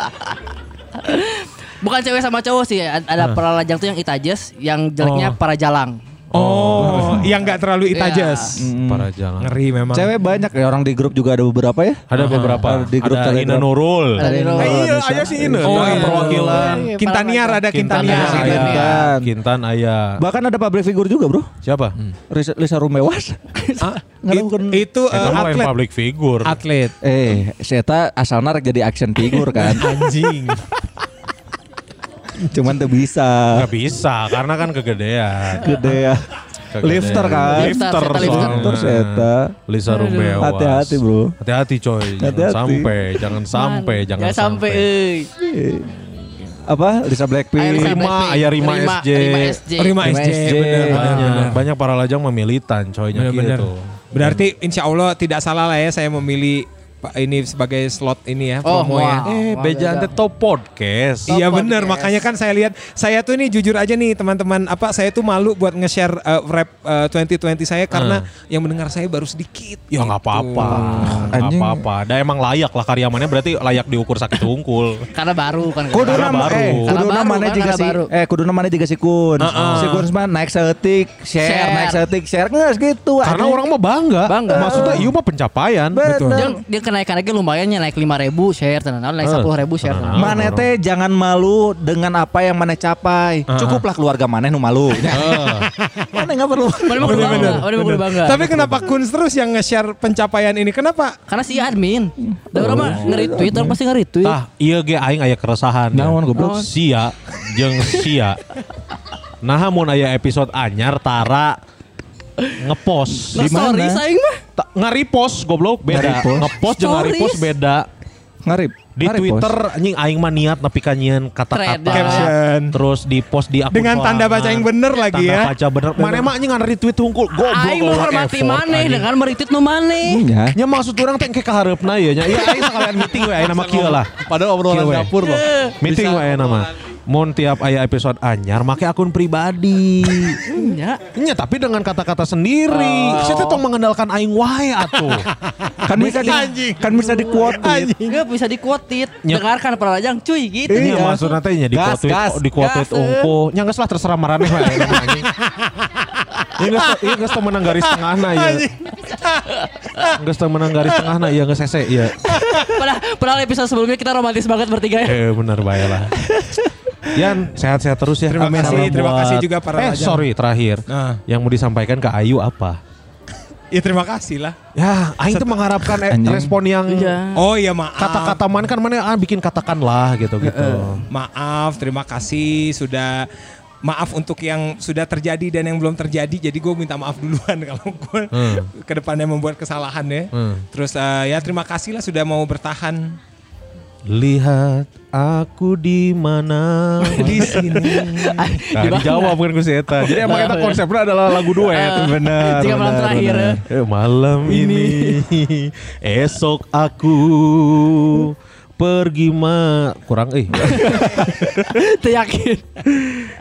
Bukan cewek sama cowok sih, ada ada para lajang tuh yang itajes, yang jeleknya Oh. para jalang. Oh, yang nggak terlalu itajes. para jalan. Ngeri memang. Cewek banyak ya orang di grup juga ada beberapa ya. Ada beberapa. Di grup ada. Ina Nurul. Ada Oh, Nurul. Eh, iya, ayah sih Ina. Oh, Kan iya. perwakilan. Iya, Kintaniar ada Kintan Kintaniar. Kintan. Kintan ayah. Bahkan ada public figure juga bro. Siapa? Lisa, Lisa Rumewas. Ah, bukan- itu uh, lain atlet. public figure. Atlet. Eh, saya asalnya rek jadi action figure kan. Anjing. Cuman tuh bisa. Gak bisa karena kan kegedean. Gede ya. Kegedean. Lifter kan. Lifter, Lifter, Seta. Lisa Rumewas. Hati-hati, bro. Hati-hati coy. Jangan Hati-hati. sampai, jangan sampai, jangan Jangan sampai. euy. Eh, Apa? Lisa Blackpink. Ayo, Lisa Rima, Blackpink. ayah Rima SJ. Rima SJ. Rima Rima SJ. SJ. bener, bener, Banyak, bener. banyak para lajang memilitan coynya gitu. Berarti insya Allah tidak salah lah ya saya memilih ini sebagai slot ini ya Oh, promo wow. ya. Eh, Wah, Beja. Ante Top Podcast. Iya Top podcast. makanya kan saya lihat saya tuh ini jujur aja nih teman-teman apa saya tuh malu buat nge-share uh, rap uh, 2020 saya karena yang mendengar saya baru sedikit. Ya nggak apa-apa, nggak apa-apa. Dan emang layak lah karyamannya berarti layak diukur sakit unggul. Karena baru kan. Kudu Karena nama baru. eh kudu Karena nama baru, mana kan, juga sih baru. eh kudu nama juga si Kun. Si Kun mah naik seetik, share, Share. naik seetik, share nggak gitu. Karena orang mah bangga. Bangga. Maksudnya iya mah pencapaian. Betul. Dia kenaikan lagi lumayan ya naik 5 ribu share tenan naik Eh. 10 ribu share tenan. Mana teh jangan malu dengan apa yang mana capai. Cukuplah keluarga mana nu malu. Mana nggak perlu. Mana mau bangga, mana mau bangga. Tapi kenapa Kun terus yang nge-share pencapaian ini? Kenapa? Karena si admin. Da orang mah nge-retweet, orang pasti nge-retweet. Tah, iya ge aing aya keresahan. ya. Naon, goblok? Sia jeung sia. Nah, mun aya episode anyar Tara ngepost. Nah, Di mana? sorry saing mah. Ta- Nge-repost goblok beda. Ngepost jeung nge-repost beda. Ngarip. Di Ngarip, Twitter Bos. anjing aing mah niat nepi ka nyieun kata-kata. Caption. Terus di post di akun Dengan tanda baca yang bener lagi Tanda ya. baca bener. Mana emang anjing nge-retweet hungkul goblok. Aing menghormati maneh dengan meretweet nu maneh. Iya. Ya maksud orang teh engke kahareupna ya nya. Ya aing sekalian meeting we aing nama kieu lah. Padahal obrolan dapur loh. Meeting we aing nama. Mun tiap aya episode anyar make akun pribadi. Ya. Nya tapi dengan kata-kata sendiri. Saya teh tong mengandalkan aing wae atuh. Kan bisa di kan bisa di quote. Enggak bisa dikuotit. Dengarkan para lajang cuy gitu. Nya maksudna teh nya di Gas, quote gas. di quote Gas, eh. Nya geus lah terserah maraneh mah, anjing. Ini geus ieu geus teu menang garis tengahna ya. Geus teu menang garis tengahna ya geus hese ya. Padahal, padahal episode sebelumnya kita romantis banget bertiga ya. Eh bener bae lah. Yan sehat-sehat terus ya. Terima kasih, Salam terima buat- kasih juga para Eh lajang. sorry terakhir. Nah. Yang mau disampaikan ke Ayu apa? Ya terima kasih lah. Ya, Aing tuh mengharapkan eh, Anjing. respon yang Iya. Oh iya maaf. kata-kata mana kan mana ah, bikin katakanlah gitu gitu. Maaf, terima kasih sudah maaf untuk yang sudah terjadi dan yang belum terjadi. Jadi gue minta maaf duluan kalau gue ke depannya membuat kesalahan ya. Hmm. Terus eh, ya terima kasih lah sudah mau bertahan Lihat aku di mana di sini. Nah, dijawab kan Gus Eta. Jadi emang kita konsepnya adalah lagu duet. Benar. Jika malam benar, terakhir. benar. Eh, malam ini esok aku pergi ma kurang eh Teu yakin.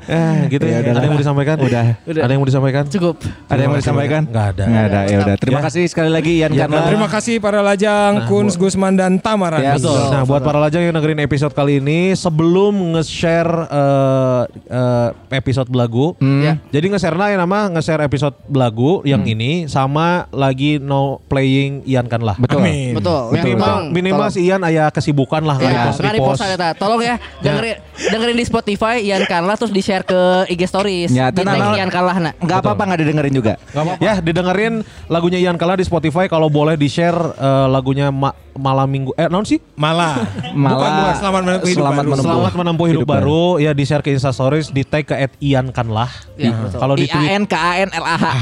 Eh gitu Ya ya, ada yang mau disampaikan Udah. ada yang mau disampaikan Cukup. Ada yang mau disampaikan? Nggak ada. Nggak ada. Ya udah. Terima Ya. kasih sekali lagi Ian Ya, karena Terima kasih para lajang, Kuns, Gusman dan Tamara. Ya, Betul. Nah, buat para lajang yang dengerin episode kali ini, sebelum nge-share eh, eh, episode belagu, Ya. jadi nge-share yang nama nge-share episode belagu yang ini sama lagi no playing Ian kan lah. betul. Amin. Betul. Minimal, minimal si Ian aya kesibukan lah Ya, nge-repost nggak repost. repost Tolong ya, dengerin dengerin di Spotify Ian Karla terus di share ke IG Stories. Ya, di tenang. Ian Karla nah. Nggak apa-apa nggak didengerin juga. Ya, didengerin lagunya Ian Kala di Spotify kalau boleh di-share eh, lagunya Ma- malam minggu eh naon sih? Malah. Malah. Bukan, bukan. Selamat menempuh hidup Selamat baru. menempuh. Selamat menempuh hidup, Hidup baru. Ya di share ke Insta Stories, di tag ke @ian kan lah. Ya. Kalau di I A N K A N L A H.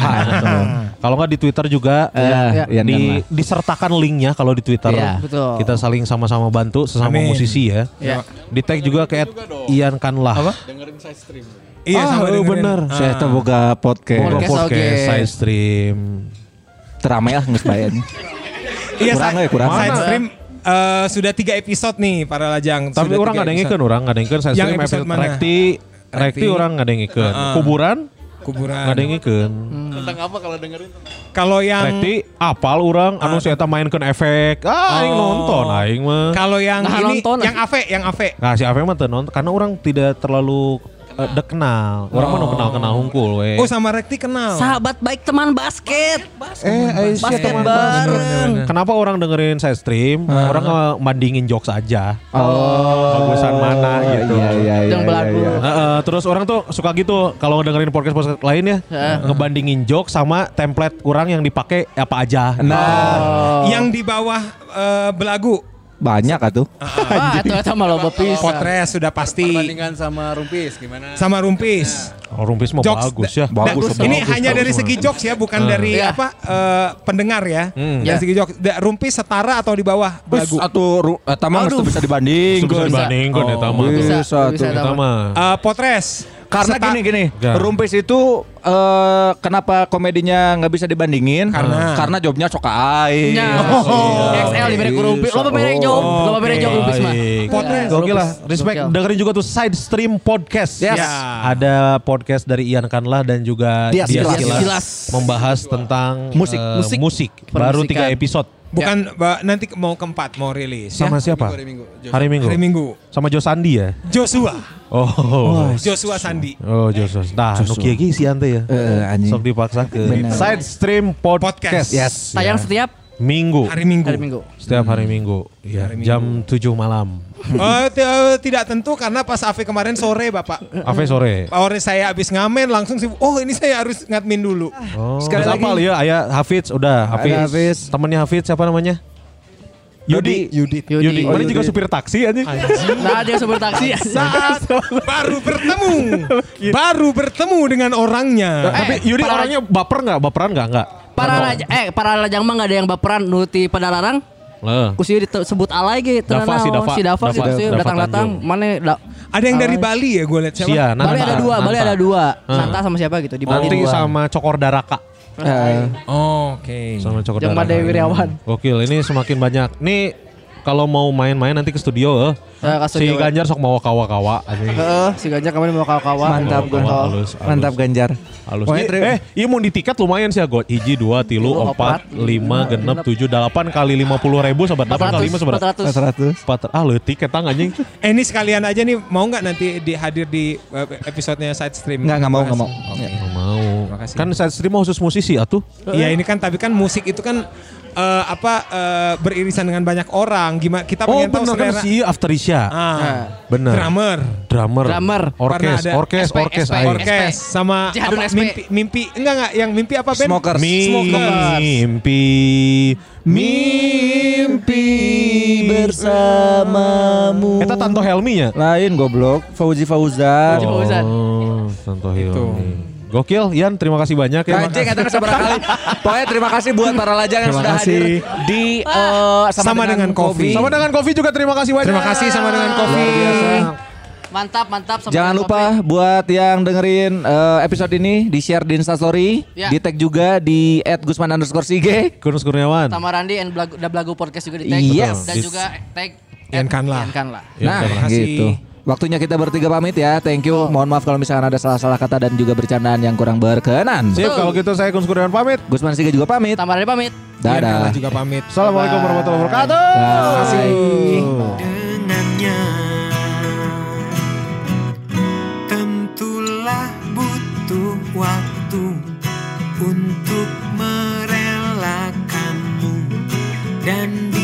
Kalau nggak di Twitter juga Eh, Ya. Ian di, Kanlah. disertakan linknya kalau di Twitter. Iya. Betul. Kita saling sama-sama bantu sesama Amin. musisi ya. Ya. Di tag juga ke Ian Kanlah. Apa? Dengerin side stream. Iya, ah, sama dengerin. bener. Saya tuh boga podcast. Podcast. Podcast, oke. side stream. Teramai lah nggak bayar. Iya, Kurang ya, kurang. Side stream eh, sudah tiga episode nih para lajang. Tapi Sudah orang nggak ikut, orang nggak. Side Yang stream episode episode mana? Rekti, Rekti Rekti. orang nggak ada yang ikut. Heeh. Kuburan Kuburan. nggak ada yang ikut. Tentang apa kalau dengerin? Kalau yang Rekti apal orang, anu saya mainkan efek. Ah, aing Oh. nonton aing mah. kalau yang Nah, ini nonton. yang Ave, yang Ave. Nah, si Ave mah teu nonton karena orang tidak terlalu eh, dek kenal. Orang mah nu kenal-kenal hungkul we. Oh sama Rekti kenal. Sahabat baik teman basket. Eh, Aisyah Basket teman bareng. Kenapa orang dengerin saya stream? Orang ngebandingin jokes aja. Oh. Bagusan mana gitu. Iya iya iya. Yang iya, belagu. iya. Heeh, terus orang tuh suka gitu kalau dengerin podcast podcast lain ya ngebandingin joke sama template kurang yang dipakai apa aja. Nah, Yang di bawah eh, belagu. Banyak atuh. Wah, itu eta mah loba pisan. Potres sudah pasti. Perbandingan sama Rumpis gimana? Sama Rumpis. Oh, Rumpis mah Jokes bagus ya. da- Bagus, da- ini bagus, hanya bagus dari segi jokes ya, bukan dari Iya. apa eh, pendengar ya. Hmm. Dari Ya. segi jokes. Da- Rumpis setara atau di bawah belagu. Atuh ru- eta mah bisa dibanding. Bisa dibandingkan ya Oh, tama. Bisa, Bisa bisa tuh. eta mah. Eh, Potres, Karena Seta- gini gini, Gak. Rumpis itu eh, kenapa komedinya nggak bisa dibandingin? Karena- karena jobnya sok aing. Nah, XL di merek rumpis. Lo merek job, lo merek job rumpis mah. Podcast. Gokil lah. Respect. Gokil. Dengerin juga tuh Side Stream Podcast. Yes. Ya. Ada podcast dari Ian Kanlah dan juga Dias Dias Kilas. Membahas tentang Musik. eh, Musik. musik. Baru tiga episode. Bukan ba- nanti mau keempat mau rilis Sama ya. siapa? Hari Minggu, Joshua. Hari Minggu. Hari Minggu. Sama Jo Sandi ya? Joshua. Oh. Joshua Sandi. Oh Joshua. Nah, Nukia Gi si ante ya. Eh, anjing. Sok dipaksa ke. Side Stream Podcast. Podcast. Yes. Tayang Ya. setiap Minggu. Hari Minggu. hari Minggu. Setiap hari Minggu. Ya, Hari Minggu. jam 7 malam. Oh, eh, tidak tentu karena pas Afe kemarin sore Bapak. Ave sore. Sore saya habis ngamen langsung sih. Oh, ini saya harus ngadmin dulu. Oh, Sekali lagi. ya, ayah Hafiz udah Hafiz. Ada Hafiz. Temennya Hafiz siapa namanya? Yudi. Yudit. Yudi. Yudi. Mana Oh, juga Yudi. supir taksi aja. Nah, dia sumber taksi. Saat baru bertemu, baru bertemu dengan orangnya. Tapi Eh, Yudi para- orangnya baper nggak? Baperan nggak? Nggak. Para raja, eh para lajang mah nggak ada yang baperan nuti pada larang. Lah. Kusi disebut alay ge Dava si Dava. si Dava si Dava. Dava datang-datang mana da, Ada yang dari Bali ya gue lihat siapa? Sia, Bali ada dua, Bali Nanta. ada dua. Heeh. Santa sama siapa gitu di Bali. Nanti dua. sama Cokor Daraka. Oh, Oke. Sama Cokor Yang Daraka. Made Wiryawan. Gokil, ini semakin banyak. Nih kalau mau main-main nanti ke studio eh. Eh, ke Si studio. Ganjar sok mau kawa-kawa anjing. Heeh, si Ganjar kemarin mau kawa-kawa. mantap halus. Mantap Ganjar. Halus. Iya, eh, iya mau di tiket lumayan sih Agot. Hiji, dua, tilu, empat, lima, genep, tujuh, delapan kali lima puluh ribu sobat. Delapan kali lima sobat. 400. 400. Empat, ah lu tiket tang anjing. Eh ini sekalian aja nih mau nggak nanti di hadir di eh, episodenya side stream? Nggak, nggak mau, nggak mau. Oke. Nggak mau. Makasih. Kan side stream mah khusus musisi atuh. Iya ini kan tapi kan musik itu kan eh, apa eh, beririsan dengan banyak orang. Gimana kita Oh pengen tahu kan selera. si After Isya. Ah, Bener. drummer, Drummer. Drummer. Orkes, ada. orkes, SP, orkes. SP. orkes sama apa, SP. mimpi, mimpi enggak enggak yang mimpi apa Ben? Smokers. Smokers. Mimpi, Mimpi bersamamu. Eta Tanto Helmi nya. Lain goblok. Fauzi Fauzan. Fauzi Fauzan. Oh, Tanto Helmi. Gokil, Ian, terima kasih banyak ya. Anjing kata seberapa kali. Pokoknya terima kasih buat para lajang yang Terima sudah kasih. hadir di eh, sama, Sama dengan Kopi. Sama dengan Kofi juga terima kasih banyak. Terima kasih sama dengan biasa. Mantap, mantap. sama Jangan dengan lupa buat yang dengerin eh, episode ini di share di Instastory, Ya. di tag juga di @gusman underscore sige. Kunus Kurniawan. Kopi. Sama Randi and Blagu, Blagu Podcast juga di tag. Yes. Dan juga tag Ian Kanlah. Ian Kanlah. Ya, nah, terima kasih. gitu. Waktunya kita bertiga pamit ya. Thank you. Mohon maaf kalau misalkan ada salah-salah kata dan juga bercandaan yang kurang berkenan. Sip, kalau gitu saya Kunus Kurniawan pamit. Gusman Sige juga pamit. Tambah pamit. Dadah. juga pamit. Assalamualaikum warahmatullahi wabarakatuh. Bye. dengannya Tentulah butuh waktu Untuk merelakanmu Dan